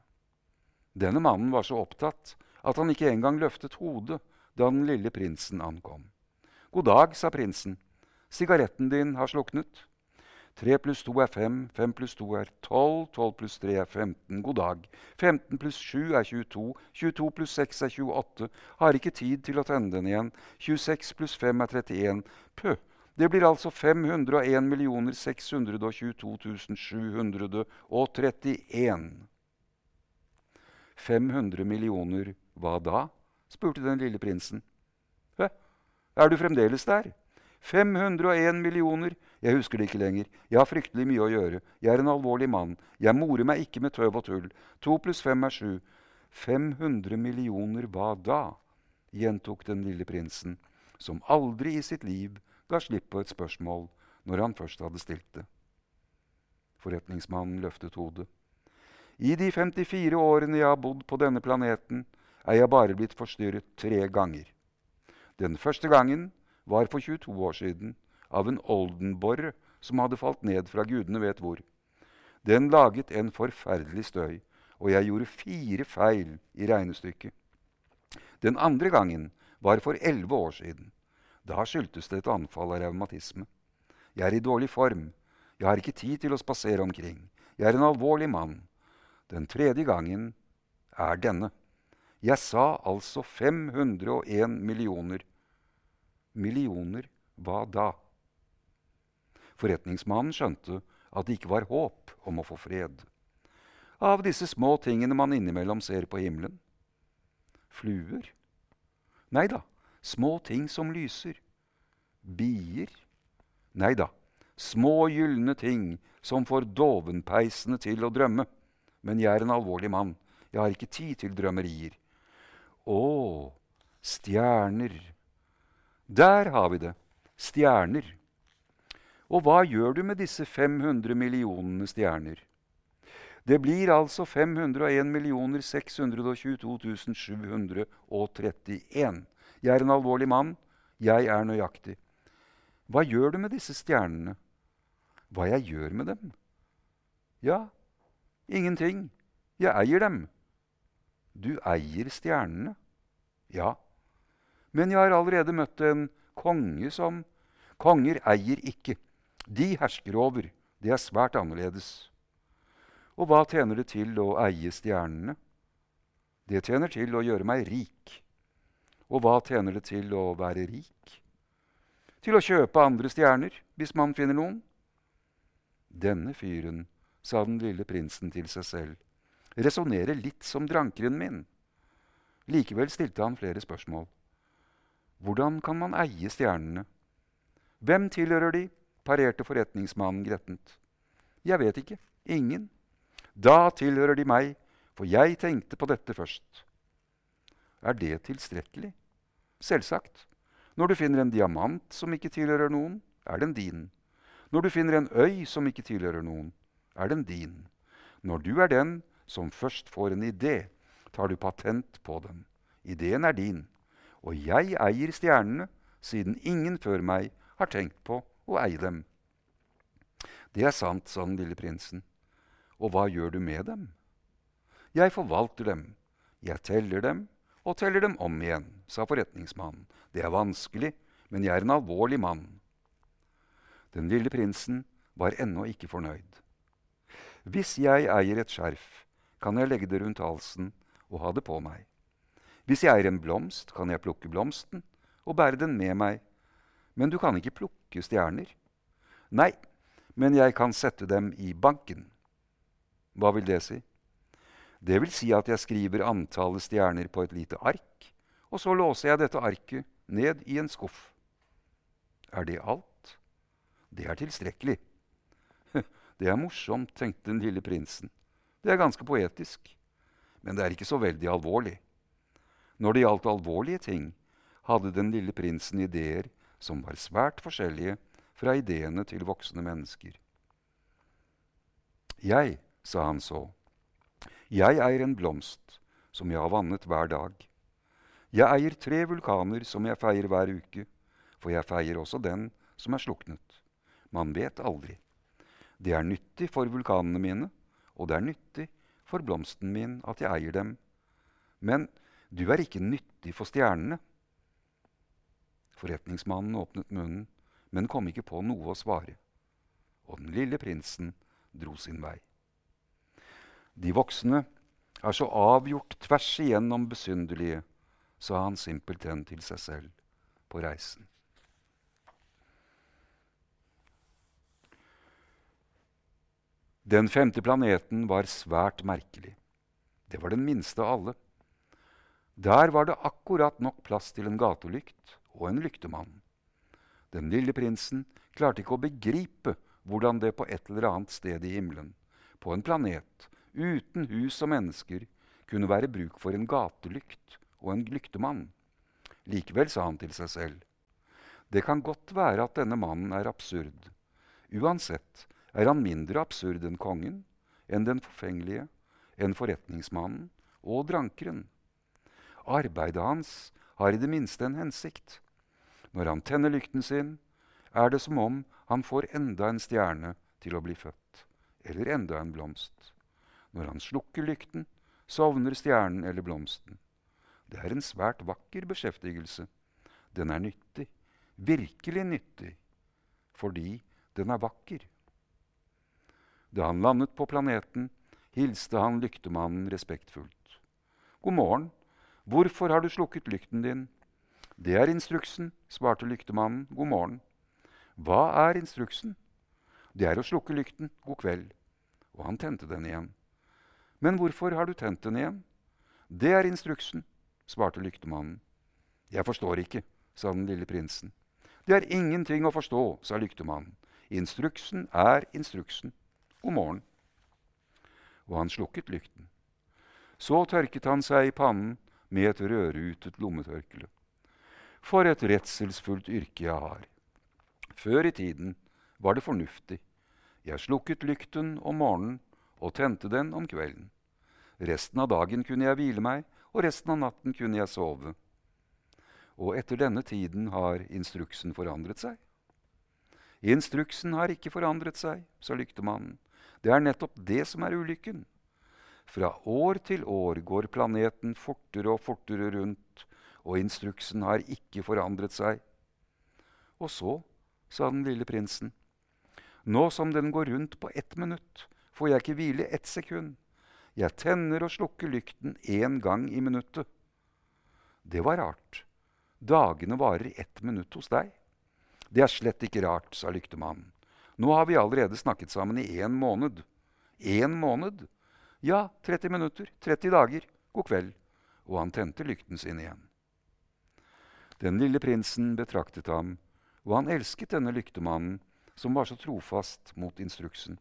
Denne mannen var så opptatt at han ikke engang løftet hodet da den lille prinsen ankom. God dag, sa prinsen. Sigaretten din har sluknet. Tre pluss to er fem, fem pluss to er tolv, tolv pluss tre er 15. God dag. 15 pluss sju er 22, 22 pluss seks er 28. Har ikke tid til å tenne den igjen. 26 pluss fem er 31. Pø! Det blir altså 501 622 731. 500 millioner hva da? spurte den lille prinsen. Hæ? Er du fremdeles der? 501 millioner. Jeg husker det ikke lenger. Jeg har fryktelig mye å gjøre. Jeg er en alvorlig mann. Jeg morer meg ikke med tøv og tull. To pluss fem er sju. 500 millioner hva da? gjentok den lille prinsen, som aldri i sitt liv ga slipp på et spørsmål når han først hadde stilt det. Forretningsmannen løftet hodet. I de 54 årene jeg har bodd på denne planeten, er jeg bare blitt forstyrret tre ganger. Den første gangen var for 22 år siden av en oldenborre som hadde falt ned fra gudene vet hvor. Den laget en forferdelig støy, og jeg gjorde fire feil i regnestykket. Den andre gangen var for elleve år siden. Da skyldtes det et anfall av revmatisme. Jeg er i dårlig form. Jeg har ikke tid til å spasere omkring. Jeg er en alvorlig mann. Den tredje gangen er denne. Jeg sa altså 501 millioner. Millioner hva da? Forretningsmannen skjønte at det ikke var håp om å få fred. Av disse små tingene man innimellom ser på himmelen. Fluer? Nei da, små ting som lyser. Bier? Nei da, små gylne ting som får dovenpeisene til å drømme. Men jeg er en alvorlig mann. Jeg har ikke tid til drømmerier. Å, stjerner. Der har vi det. Stjerner. Og hva gjør du med disse 500 millionene stjerner? Det blir altså 501 622 731. Jeg er en alvorlig mann. Jeg er nøyaktig. Hva gjør du med disse stjernene? Hva jeg gjør med dem? Ja, ingenting. Jeg eier dem. Du eier stjernene? Ja. Men jeg har allerede møtt en konge som Konger eier ikke. De hersker over. Det er svært annerledes. Og hva tjener det til å eie stjernene? Det tjener til å gjøre meg rik. Og hva tjener det til å være rik? Til å kjøpe andre stjerner, hvis man finner noen. Denne fyren, sa den lille prinsen til seg selv, resonnerer litt som drankeren min. Likevel stilte han flere spørsmål. Hvordan kan man eie stjernene? Hvem tilhører de? parerte forretningsmannen grettent. Jeg vet ikke. Ingen. Da tilhører de meg, for jeg tenkte på dette først. Er det tilstrekkelig? Selvsagt. Når du finner en diamant som ikke tilhører noen, er den din. Når du finner en øy som ikke tilhører noen, er den din. Når du er den som først får en idé, tar du patent på den. Ideen er din. Og jeg eier stjernene, siden ingen før meg har tenkt på å eie dem. Det er sant, sa den lille prinsen. Og hva gjør du med dem? Jeg forvalter dem. Jeg teller dem og teller dem om igjen, sa forretningsmannen. Det er vanskelig, men jeg er en alvorlig mann. Den lille prinsen var ennå ikke fornøyd. Hvis jeg eier et skjerf, kan jeg legge det rundt halsen og ha det på meg. Hvis jeg eier en blomst, kan jeg plukke blomsten og bære den med meg. Men du kan ikke plukke stjerner. Nei, men jeg kan sette dem i banken. Hva vil det si? Det vil si at jeg skriver antallet stjerner på et lite ark, og så låser jeg dette arket ned i en skuff. Er det alt? Det er tilstrekkelig. Det er morsomt, tenkte den lille prinsen. Det er ganske poetisk. Men det er ikke så veldig alvorlig. Når det gjaldt alvorlige ting, hadde den lille prinsen ideer som var svært forskjellige fra ideene til voksne mennesker. Jeg, sa han så, jeg eier en blomst som jeg har vannet hver dag. Jeg eier tre vulkaner som jeg feier hver uke, for jeg feier også den som er sluknet. Man vet aldri. Det er nyttig for vulkanene mine, og det er nyttig for blomsten min at jeg eier dem. Men du er ikke nyttig for stjernene. Forretningsmannen åpnet munnen, men kom ikke på noe å svare. Og den lille prinsen dro sin vei. De voksne er så avgjort tvers igjennom besynderlige, sa han simpelthen til seg selv på reisen. Den femte planeten var svært merkelig. Det var den minste av alle. Der var det akkurat nok plass til en gatelykt og en lyktemann. Den lille prinsen klarte ikke å begripe hvordan det på et eller annet sted i himmelen, på en planet uten hus og mennesker, kunne være bruk for en gatelykt og en lyktemann. Likevel sa han til seg selv. Det kan godt være at denne mannen er absurd. Uansett er han mindre absurd enn kongen, enn den forfengelige, enn forretningsmannen og drankeren. Arbeidet hans har i det minste en hensikt. Når han tenner lykten sin, er det som om han får enda en stjerne til å bli født, eller enda en blomst. Når han slukker lykten, sovner stjernen eller blomsten. Det er en svært vakker beskjeftigelse. Den er nyttig, virkelig nyttig, fordi den er vakker. Da han landet på planeten, hilste han lyktemannen respektfullt. God morgen. Hvorfor har du slukket lykten din? Det er instruksen, svarte lyktemannen. God morgen. Hva er instruksen? Det er å slukke lykten. God kveld. Og han tente den igjen. Men hvorfor har du tent den igjen? Det er instruksen, svarte lyktemannen. Jeg forstår ikke, sa den lille prinsen. Det er ingenting å forstå, sa lyktemannen. Instruksen er instruksen. God morgen. Og han slukket lykten. Så tørket han seg i pannen med et rødrutet lommetørkle. For et redselsfullt yrke jeg har. Før i tiden var det fornuftig. Jeg slukket lykten om morgenen og tente den om kvelden. Resten av dagen kunne jeg hvile meg, og resten av natten kunne jeg sove. Og etter denne tiden har instruksen forandret seg. Instruksen har ikke forandret seg, sa lyktemannen. Det er nettopp det som er ulykken. Fra år til år går planeten fortere og fortere rundt, og instruksen har ikke forandret seg. Og så, sa den lille prinsen, nå som den går rundt på ett minutt, får jeg ikke hvile ett sekund. Jeg tenner og slukker lykten én gang i minuttet. Det var rart. Dagene varer ett minutt hos deg. Det er slett ikke rart, sa lyktemannen. Nå har vi allerede snakket sammen i én måned. Én måned? Ja, 30 minutter. 30 dager. God kveld. Og han tente lykten sin igjen. Den lille prinsen betraktet ham, og han elsket denne lyktemannen, som var så trofast mot instruksen.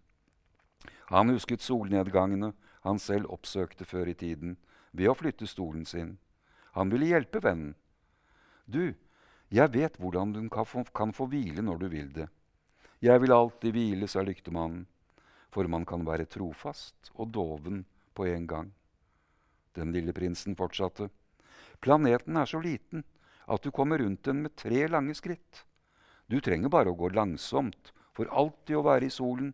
Han husket solnedgangene han selv oppsøkte før i tiden, ved å flytte stolen sin. Han ville hjelpe vennen. Du, jeg vet hvordan du kan få, kan få hvile når du vil det. Jeg vil alltid hvile, sa lyktemannen, for man kan være trofast og doven på en gang. Den lille prinsen fortsatte. Planeten er så liten at du kommer rundt den med tre lange skritt. Du trenger bare å gå langsomt, for alltid å være i solen.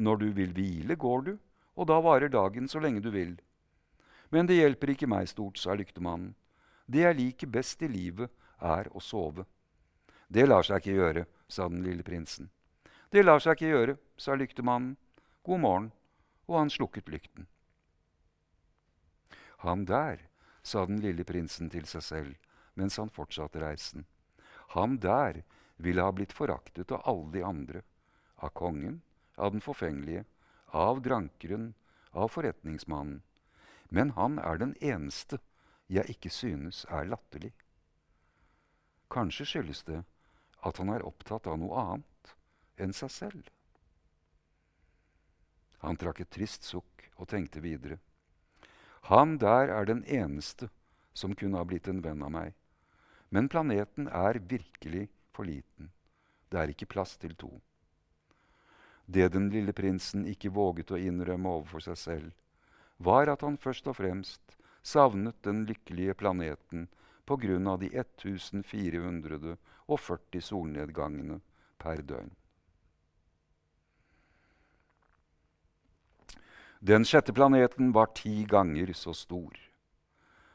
Når du vil hvile, går du, og da varer dagen så lenge du vil. Men det hjelper ikke meg stort, sa lyktemannen. Det jeg liker best i livet, er å sove. Det lar seg ikke gjøre, sa den lille prinsen. Det lar seg ikke gjøre, sa lyktemannen. God morgen. Og han slukket lykten. Han der, sa den lille prinsen til seg selv mens han fortsatte reisen. Han der ville ha blitt foraktet av alle de andre. Av kongen, av den forfengelige, av drankeren, av forretningsmannen. Men han er den eneste jeg ikke synes er latterlig. Kanskje skyldes det at han er opptatt av noe annet enn seg selv. Han trakk et trist sukk og tenkte videre. Han der er den eneste som kunne ha blitt en venn av meg. Men planeten er virkelig for liten. Det er ikke plass til to. Det den lille prinsen ikke våget å innrømme overfor seg selv, var at han først og fremst savnet den lykkelige planeten på grunn av de 1440 solnedgangene per døgn. Den sjette planeten var ti ganger så stor.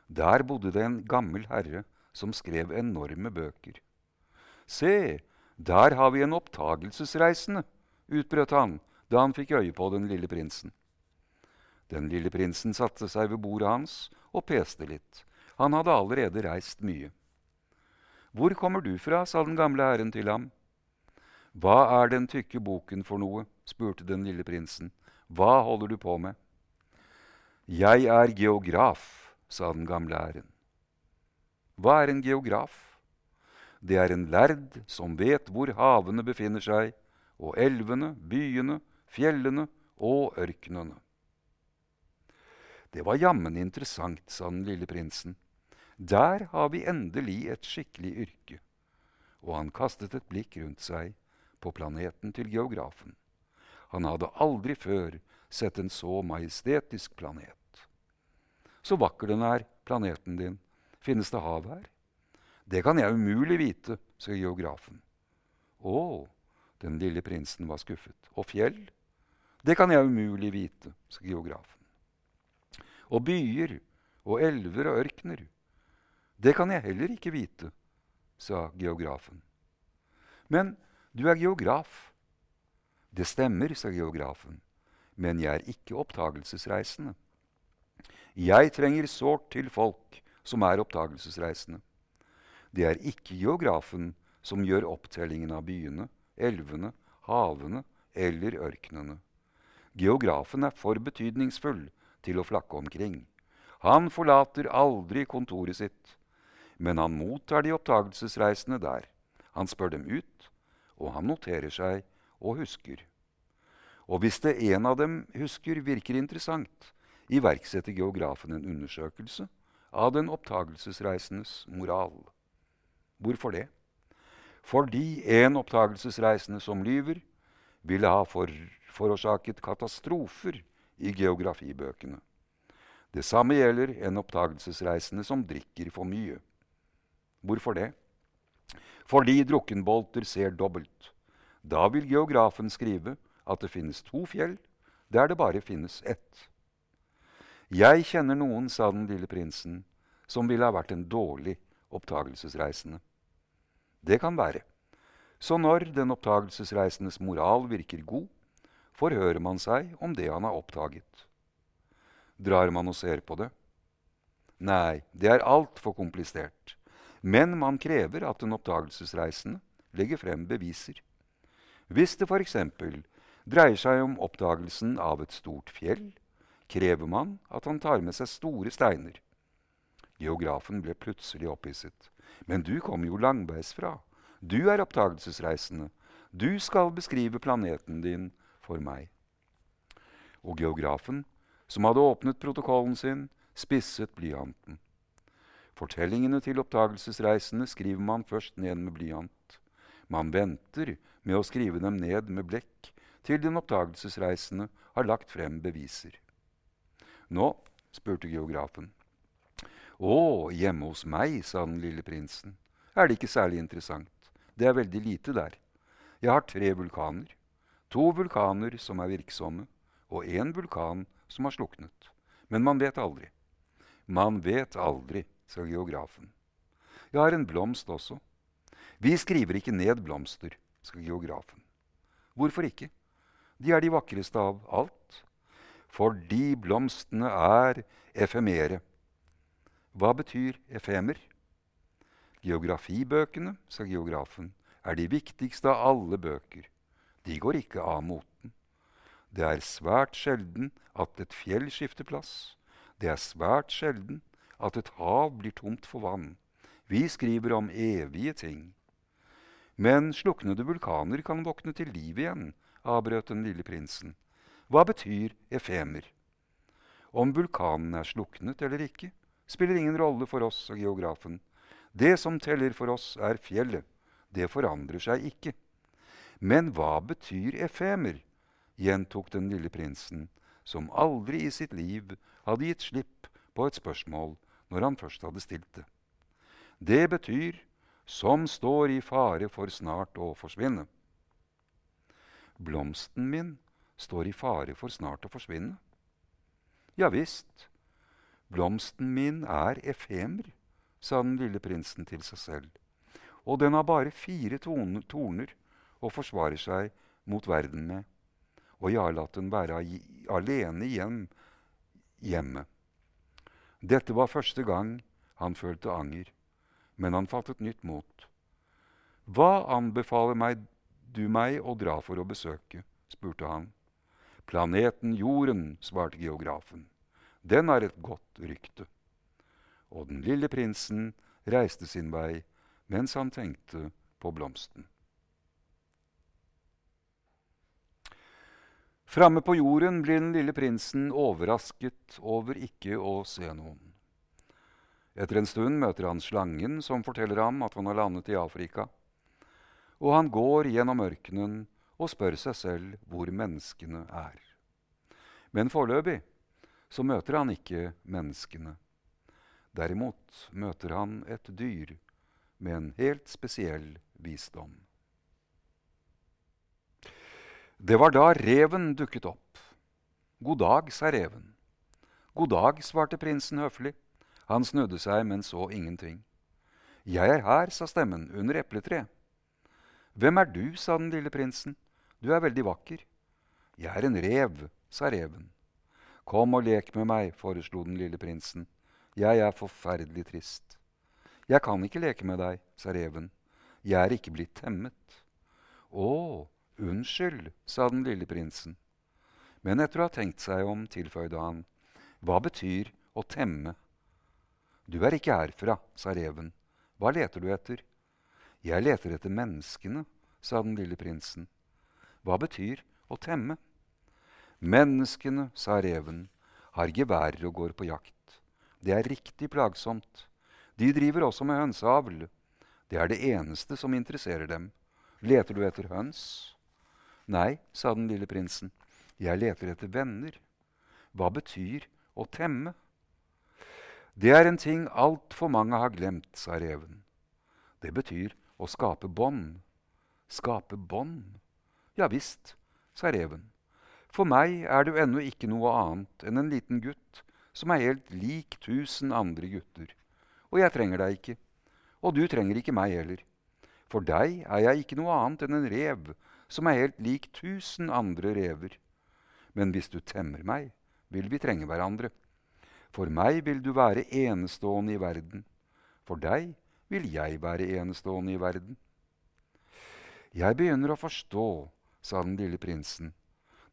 Der bodde det en gammel herre som skrev enorme bøker. Se, der har vi en opptagelsesreisende, utbrøt han da han fikk øye på den lille prinsen. Den lille prinsen satte seg ved bordet hans og peste litt. Han hadde allerede reist mye. Hvor kommer du fra? sa den gamle herren til ham. Hva er den tykke boken for noe? spurte den lille prinsen. Hva holder du på med? Jeg er geograf, sa den gamle æren. Hva er en geograf? Det er en lærd som vet hvor havene befinner seg, og elvene, byene, fjellene og ørkenene. Det var jammen interessant, sa den lille prinsen. Der har vi endelig et skikkelig yrke. Og han kastet et blikk rundt seg på planeten til geografen. Han hadde aldri før sett en så majestetisk planet. Så vakker den er, planeten din. Finnes det hav her? Det kan jeg umulig vite, sa geografen. Å, den lille prinsen var skuffet. Og fjell? Det kan jeg umulig vite, sa geografen. Og byer og elver og ørkener? Det kan jeg heller ikke vite, sa geografen. Men du er geograf. Det stemmer, sa geografen, men jeg er ikke oppdagelsesreisende. Jeg trenger sårt til folk som er oppdagelsesreisende. Det er ikke geografen som gjør opptellingen av byene, elvene, havene eller ørkenene. Geografen er for betydningsfull til å flakke omkring. Han forlater aldri kontoret sitt, men han mottar de oppdagelsesreisende der. Han spør dem ut, og han noterer seg og husker. Og hvis det en av dem husker virker interessant, iverksetter geografen en undersøkelse av den oppdagelsesreisendes moral. Hvorfor det? Fordi en oppdagelsesreisende som lyver, ville ha for, forårsaket katastrofer i geografibøkene. Det samme gjelder en oppdagelsesreisende som drikker for mye. Hvorfor det? Fordi drukkenbolter ser dobbelt. Da vil geografen skrive at det finnes to fjell der det bare finnes ett. Jeg kjenner noen, sa den lille prinsen, som ville ha vært en dårlig oppdagelsesreisende. Det kan være. Så når den oppdagelsesreisendes moral virker god, forhører man seg om det han har oppdaget. Drar man og ser på det? Nei, det er altfor komplisert. Men man krever at den oppdagelsesreisende legger frem beviser. Hvis det f.eks. dreier seg om oppdagelsen av et stort fjell, krever man at han tar med seg store steiner. Geografen ble plutselig opphisset. Men du kommer jo langveisfra. Du er oppdagelsesreisende. Du skal beskrive planeten din for meg. Og geografen, som hadde åpnet protokollen sin, spisset blyanten. Fortellingene til oppdagelsesreisende skriver man først ned med blyant. Man venter med å skrive dem ned med blekk til den oppdagelsesreisende har lagt frem beviser. Nå, spurte geografen. Å, hjemme hos meg, sa den lille prinsen. Er det ikke særlig interessant? Det er veldig lite der. Jeg har tre vulkaner. To vulkaner som er virksomme, og én vulkan som har sluknet. Men man vet aldri. Man vet aldri, sa geografen. Jeg har en blomst også. Vi skriver ikke ned blomster, skal geografen. Hvorfor ikke? De er de vakreste av alt. Fordi blomstene er efemere. Hva betyr efemer? Geografibøkene, sa geografen, er de viktigste av alle bøker. De går ikke av moten. Det er svært sjelden at et fjell skifter plass. Det er svært sjelden at et hav blir tomt for vann. Vi skriver om evige ting. Men sluknede vulkaner kan våkne til liv igjen, avbrøt den lille prinsen. Hva betyr efemer? Om vulkanen er sluknet eller ikke, spiller ingen rolle for oss, og geografen. Det som teller for oss, er fjellet. Det forandrer seg ikke. Men hva betyr efemer? gjentok den lille prinsen, som aldri i sitt liv hadde gitt slipp på et spørsmål når han først hadde stilt det. Det betyr som står i fare for snart å forsvinne. Blomsten min står i fare for snart å forsvinne. Ja visst, Blomsten min er efemer, sa den lille prinsen til seg selv. Og den har bare fire torner og forsvarer seg mot verden med. Og jeg har latt den være alene igjen hjemme. Dette var første gang han følte anger, men han fattet nytt mot. Hva anbefaler meg, du meg å dra for å besøke? spurte han. Planeten Jorden, svarte geografen. Den har et godt rykte. Og den lille prinsen reiste sin vei mens han tenkte på blomsten. Framme på jorden blir den lille prinsen overrasket over ikke å se noen. Etter en stund møter han slangen, som forteller ham at han har landet i Afrika. Og han går gjennom ørkenen og spør seg selv hvor menneskene er. Men foreløpig så møter han ikke menneskene. Derimot møter han et dyr med en helt spesiell visdom. Det var da reven dukket opp. God dag, sa reven. God dag, svarte prinsen høflig. Han snudde seg, men så ingenting. Jeg er her, sa stemmen, under epletreet. Hvem er du? sa den lille prinsen. Du er veldig vakker. Jeg er en rev, sa reven. Kom og lek med meg, foreslo den lille prinsen. Jeg er forferdelig trist. Jeg kan ikke leke med deg, sa reven. Jeg er ikke blitt temmet. Å, unnskyld, sa den lille prinsen. Men etter å ha tenkt seg om, tilføyde han, hva betyr å temme? Du er ikke herfra, sa reven. Hva leter du etter? Jeg leter etter menneskene, sa den lille prinsen. Hva betyr å temme? Menneskene, sa reven, har geværer og går på jakt. Det er riktig plagsomt. De driver også med hønseavl. Det er det eneste som interesserer dem. Leter du etter høns? Nei, sa den lille prinsen. Jeg leter etter venner. Hva betyr å temme? Det er en ting altfor mange har glemt, sa reven. Det betyr å skape bånd. Skape bånd? Ja visst, sa reven. For meg er du ennå ikke noe annet enn en liten gutt som er helt lik tusen andre gutter. Og jeg trenger deg ikke. Og du trenger ikke meg heller. For deg er jeg ikke noe annet enn en rev som er helt lik tusen andre rever. Men hvis du temmer meg, vil vi trenge hverandre. For meg vil du være enestående i verden. For deg vil jeg være enestående i verden. Jeg begynner å forstå, sa den lille prinsen.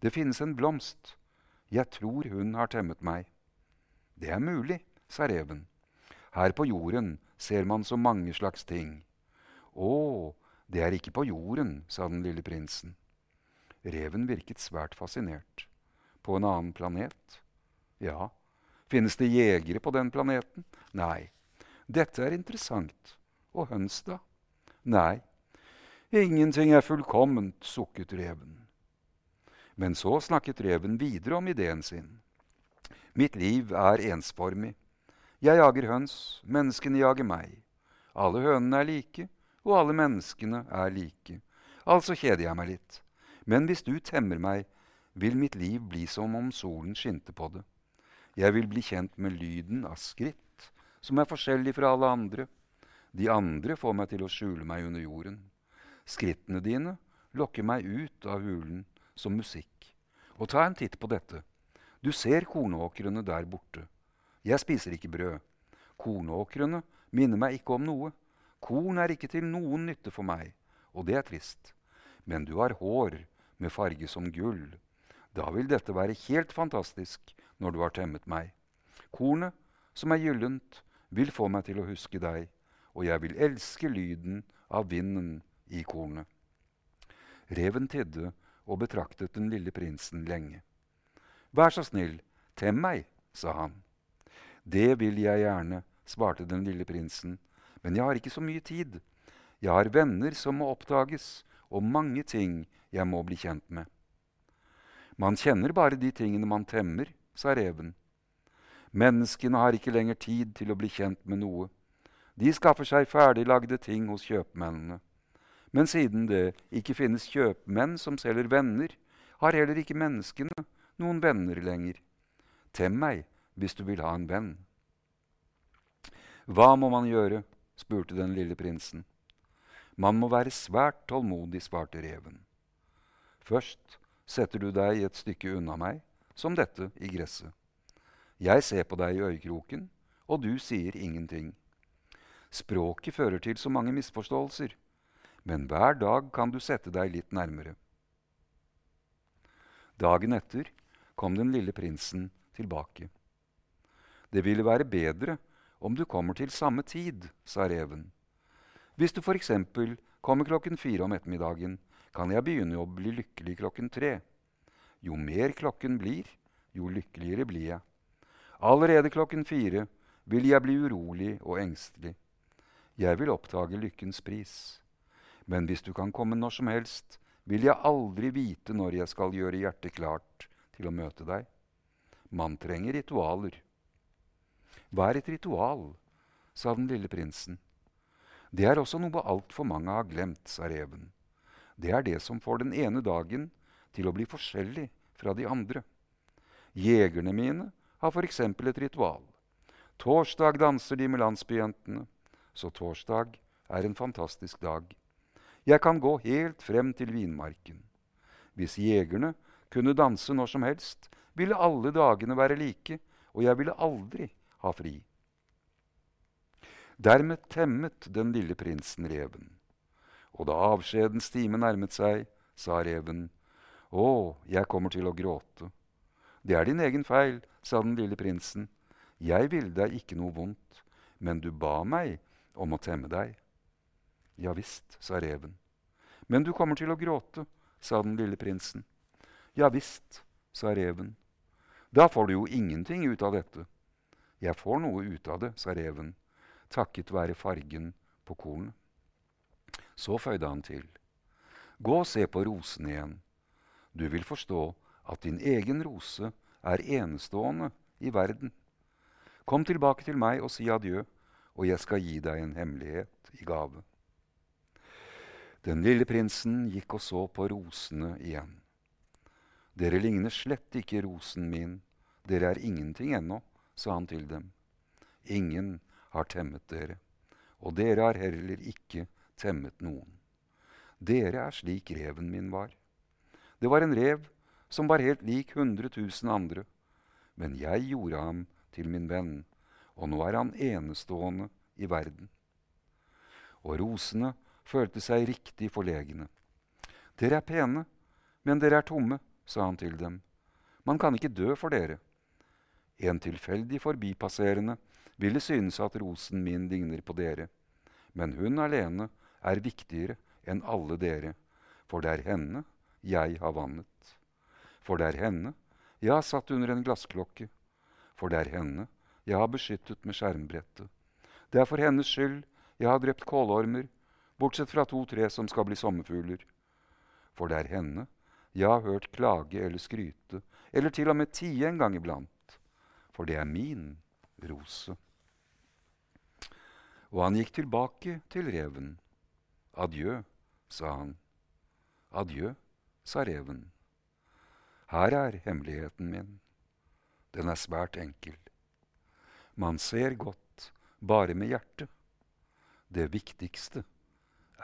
Det finnes en blomst. Jeg tror hun har temmet meg. Det er mulig, sa reven. Her på jorden ser man så mange slags ting. Å, det er ikke på jorden, sa den lille prinsen. Reven virket svært fascinert. På en annen planet? Ja, Finnes det jegere på den planeten? Nei. Dette er interessant. Og høns, da? Nei. Ingenting er fullkomment, sukket reven. Men så snakket reven videre om ideen sin. Mitt liv er ensformig. Jeg jager høns, menneskene jager meg. Alle hønene er like, og alle menneskene er like. Altså kjeder jeg meg litt. Men hvis du temmer meg, vil mitt liv bli som om solen skinte på det. Jeg vil bli kjent med lyden av skritt, som er forskjellig fra alle andre. De andre får meg til å skjule meg under jorden. Skrittene dine lokker meg ut av hulen som musikk. Og ta en titt på dette. Du ser kornåkrene der borte. Jeg spiser ikke brød. Kornåkrene minner meg ikke om noe. Korn er ikke til noen nytte for meg, og det er trist. Men du har hår med farge som gull. Da vil dette være helt fantastisk når du har temmet meg. Kornet, som er gyllent, vil få meg til å huske deg, og jeg vil elske lyden av vinden i kornet. Reven tidde og betraktet den lille prinsen lenge. Vær så snill, tem meg, sa han. Det vil jeg gjerne, svarte den lille prinsen, men jeg har ikke så mye tid. Jeg har venner som må oppdages, og mange ting jeg må bli kjent med. Man kjenner bare de tingene man temmer, sa reven. Menneskene har ikke lenger tid til å bli kjent med noe. De skaffer seg ferdiglagde ting hos kjøpmennene. Men siden det ikke finnes kjøpmenn som selger venner, har heller ikke menneskene noen venner lenger. Tem meg hvis du vil ha en venn. Hva må man gjøre? spurte den lille prinsen. Man må være svært tålmodig, svarte reven. Først setter du deg et stykke unna meg som dette i gresset. Jeg ser på deg i øyekroken, og du sier ingenting. Språket fører til så mange misforståelser, men hver dag kan du sette deg litt nærmere. Dagen etter kom den lille prinsen tilbake. Det ville være bedre om du kommer til samme tid, sa reven. Hvis du f.eks. kommer klokken fire om ettermiddagen, kan jeg begynne å bli lykkelig klokken tre. Jo mer klokken blir, jo lykkeligere blir jeg. Allerede klokken fire vil jeg bli urolig og engstelig. Jeg vil oppdage lykkens pris. Men hvis du kan komme når som helst, vil jeg aldri vite når jeg skal gjøre hjertet klart til å møte deg. Man trenger ritualer. Hva er et ritual? sa den lille prinsen. Det er også noe altfor mange har glemt, sa reven. Det er det som får den ene dagen til å bli forskjellig fra de andre. Jegerne mine har f.eks. et ritual. Torsdag danser de med landsbyjentene, så torsdag er en fantastisk dag. Jeg kan gå helt frem til vinmarken. Hvis jegerne kunne danse når som helst, ville alle dagene være like, og jeg ville aldri ha fri. Dermed temmet den lille prinsen reven. Og da avskjedens time nærmet seg, sa reven, Å, jeg kommer til å gråte. Det er din egen feil, sa den lille prinsen. Jeg ville deg ikke noe vondt, men du ba meg om å temme deg. Ja visst, sa reven. Men du kommer til å gråte, sa den lille prinsen. Ja visst, sa reven. Da får du jo ingenting ut av dette. Jeg får noe ut av det, sa reven, takket være fargen på kornet. Så føyde han til. Gå og se på rosene igjen. Du vil forstå at din egen rose er enestående i verden. Kom tilbake til meg og si adjø, og jeg skal gi deg en hemmelighet i gave. Den lille prinsen gikk og så på rosene igjen. Dere ligner slett ikke rosen min, dere er ingenting ennå, sa han til dem. Ingen har temmet dere, og dere har heller ikke temmet noen. Dere er slik reven min var. Det var en rev som var helt lik hundre tusen andre, men jeg gjorde ham til min venn, og nå er han enestående i verden. Og rosene følte seg riktig forlegne. Dere er pene, men dere er tomme, sa han til dem. Man kan ikke dø for dere. En tilfeldig forbipasserende ville synes at rosen min ligner på dere, men hun alene er viktigere enn alle dere, for det er henne jeg har vannet. For det er henne jeg har satt under en glassklokke, for det er henne jeg har beskyttet med skjermbrettet. Det er for hennes skyld jeg har drept kålormer, bortsett fra to-tre som skal bli sommerfugler. For det er henne jeg har hørt klage eller skryte, eller til og med tie en gang iblant, for det er min rose. Og han gikk tilbake til reven. Adjø, sa han. Adjø, sa reven. Her er hemmeligheten min. Den er svært enkel. Man ser godt bare med hjertet. Det viktigste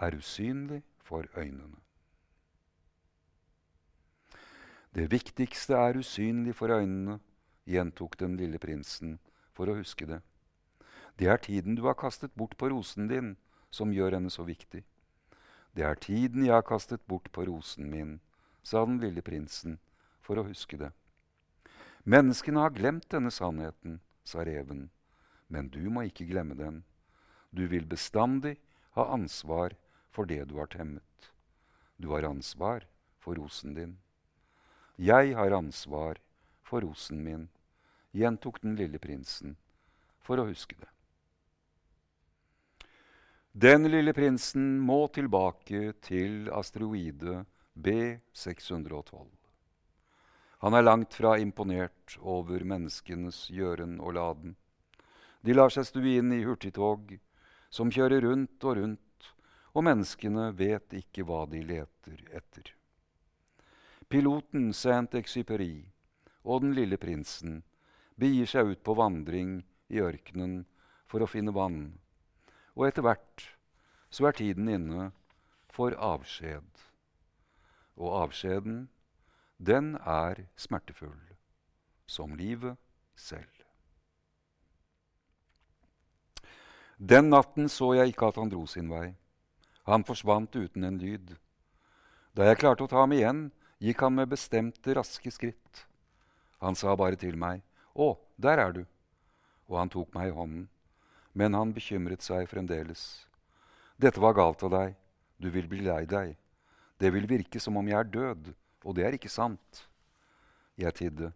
er usynlig for øynene. Det viktigste er usynlig for øynene, gjentok den lille prinsen for å huske det. Det er tiden du har kastet bort på rosen din, som gjør henne så viktig. Det er tiden jeg har kastet bort på rosen min, sa den lille prinsen for å huske det. Menneskene har glemt denne sannheten, sa reven, men du må ikke glemme den. Du vil bestandig ha ansvar for det du har temmet. Du har ansvar for rosen din. Jeg har ansvar for rosen min, gjentok den lille prinsen for å huske det. Den lille prinsen må tilbake til asteroide B612. Han er langt fra imponert over menneskenes gjøren og laden. De lar seg stue inn i hurtigtog som kjører rundt og rundt, og menneskene vet ikke hva de leter etter. Piloten Saint-Exupéry og den lille prinsen begir seg ut på vandring i ørkenen for å finne vann, og etter hvert så er tiden inne for avskjed. Og avskjeden, den er smertefull, som livet selv. Den natten så jeg ikke at han dro sin vei. Han forsvant uten en lyd. Da jeg klarte å ta ham igjen, gikk han med bestemte, raske skritt. Han sa bare til meg, 'Å, der er du.' Og han tok meg i hånden. Men han bekymret seg fremdeles. 'Dette var galt av deg. Du vil bli lei deg.' 'Det vil virke som om jeg er død, og det er ikke sant.' Jeg tidde.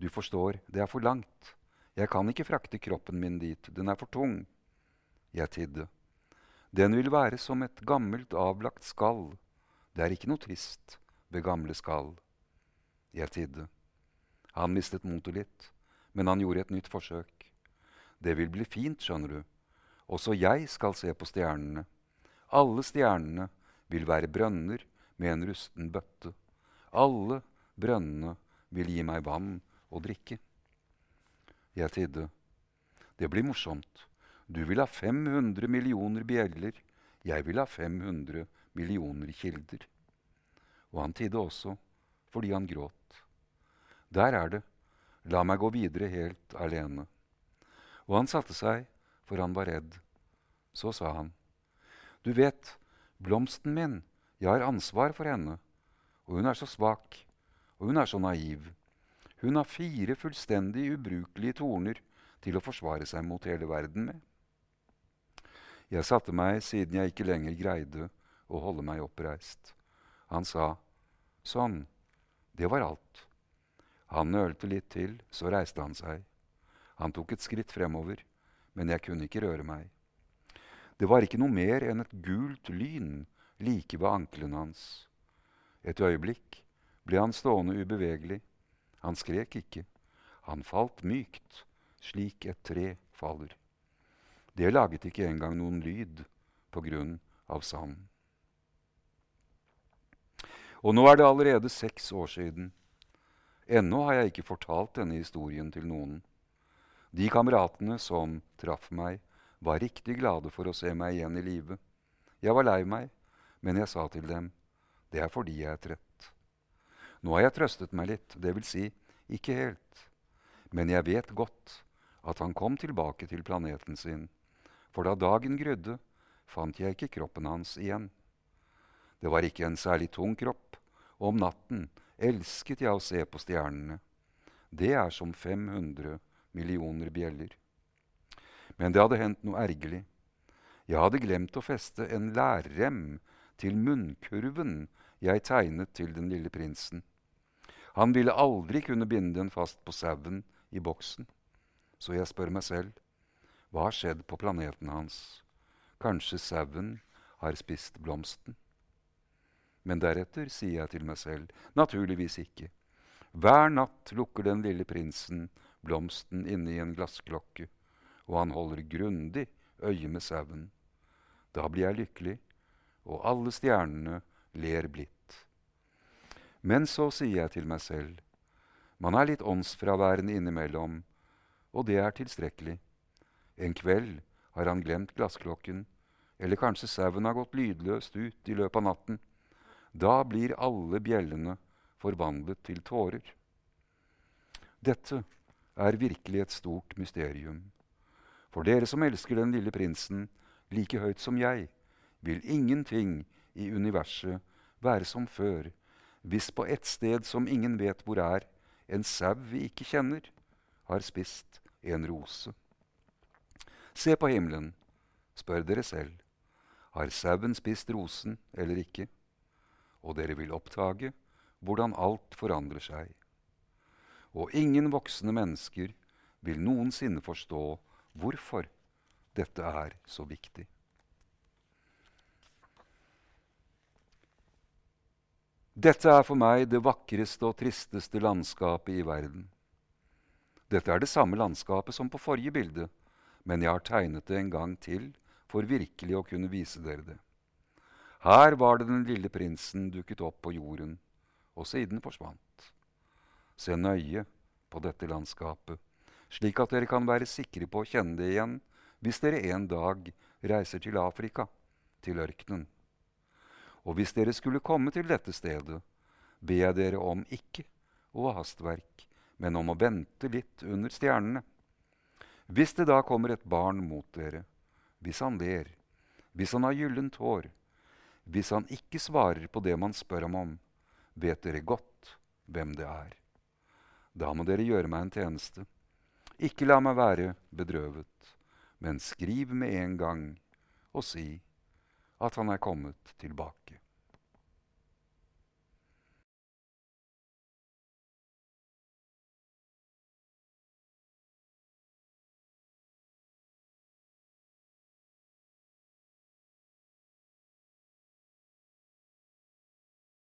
'Du forstår, det er for langt. Jeg kan ikke frakte kroppen min dit. Den er for tung.' Jeg tidde. 'Den vil være som et gammelt, avlagt skall. Det er ikke noe trist.' ved gamle skall. Jeg tidde. Han mistet motet litt, men han gjorde et nytt forsøk. Det vil bli fint, skjønner du. Også jeg skal se på stjernene. Alle stjernene vil være brønner med en rusten bøtte. Alle brønnene vil gi meg vann å drikke. Jeg tidde. Det blir morsomt. Du vil ha 500 millioner bjeller. Jeg vil ha 500 millioner kilder. Og han tidde også fordi han gråt. Der er det, la meg gå videre helt alene. Og han satte seg, for han var redd. Så sa han, du vet, blomsten min, jeg har ansvar for henne, og hun er så svak, og hun er så naiv. Hun har fire fullstendig ubrukelige torner til å forsvare seg mot hele verden med. Jeg satte meg siden jeg ikke lenger greide å holde meg oppreist. Han sa, Sånn, det var alt. Han nølte litt til, så reiste han seg. Han tok et skritt fremover, men jeg kunne ikke røre meg. Det var ikke noe mer enn et gult lyn like ved ankelen hans. Et øyeblikk ble han stående ubevegelig. Han skrek ikke. Han falt mykt, slik et tre faller. Det laget ikke engang noen lyd på grunn av sanden. Og nå er det allerede seks år siden. Ennå har jeg ikke fortalt denne historien til noen. De kameratene som traff meg, var riktig glade for å se meg igjen i live. Jeg var lei meg, men jeg sa til dem, det er fordi jeg er trett. Nå har jeg trøstet meg litt, det vil si, ikke helt. Men jeg vet godt at han kom tilbake til planeten sin, for da dagen grydde, fant jeg ikke kroppen hans igjen. Det var ikke en særlig tung kropp, og om natten elsket jeg å se på stjernene. Det er som 500 millioner bjeller. Men det hadde hendt noe ergerlig. Jeg hadde glemt å feste en lærrem til munnkurven jeg tegnet til den lille prinsen. Han ville aldri kunne binde den fast på sauen i boksen. Så jeg spør meg selv, hva har skjedd på planeten hans? Kanskje sauen har spist blomsten? Men deretter sier jeg til meg selv, naturligvis ikke. Hver natt lukker den lille prinsen blomsten inne i en glassklokke, og han holder grundig øye med sauen. Da blir jeg lykkelig, og alle stjernene ler blidt. Men så sier jeg til meg selv, man er litt åndsfraværende innimellom, og det er tilstrekkelig. En kveld har han glemt glassklokken, eller kanskje sauen har gått lydløst ut i løpet av natten. Da blir alle bjellene forvandlet til tårer. Dette er virkelig et stort mysterium. For dere som elsker den lille prinsen like høyt som jeg, vil ingenting i universet være som før, hvis på et sted som ingen vet hvor er, en sau vi ikke kjenner, har spist en rose. Se på himmelen, spør dere selv. Har sauen spist rosen eller ikke? og dere vil oppdage hvordan alt forandrer seg. Og ingen voksne mennesker vil noensinne forstå hvorfor dette er så viktig. Dette er for meg det vakreste og tristeste landskapet i verden. Dette er det samme landskapet som på forrige bilde, men jeg har tegnet det en gang til for virkelig å kunne vise dere det. Her var det den lille prinsen dukket opp på jorden, og siden forsvant. Se nøye på dette landskapet, slik at dere kan være sikre på å kjenne det igjen hvis dere en dag reiser til Afrika, til ørkenen. Og hvis dere skulle komme til dette stedet, ber jeg dere om ikke å ha hastverk, men om å vente litt under stjernene. Hvis det da kommer et barn mot dere, hvis han ler, hvis han har gyllent hår, hvis han ikke svarer på det man spør ham om, vet dere godt hvem det er. Da må dere gjøre meg en tjeneste. Ikke la meg være bedrøvet, men skriv med en gang og si at han er kommet tilbake.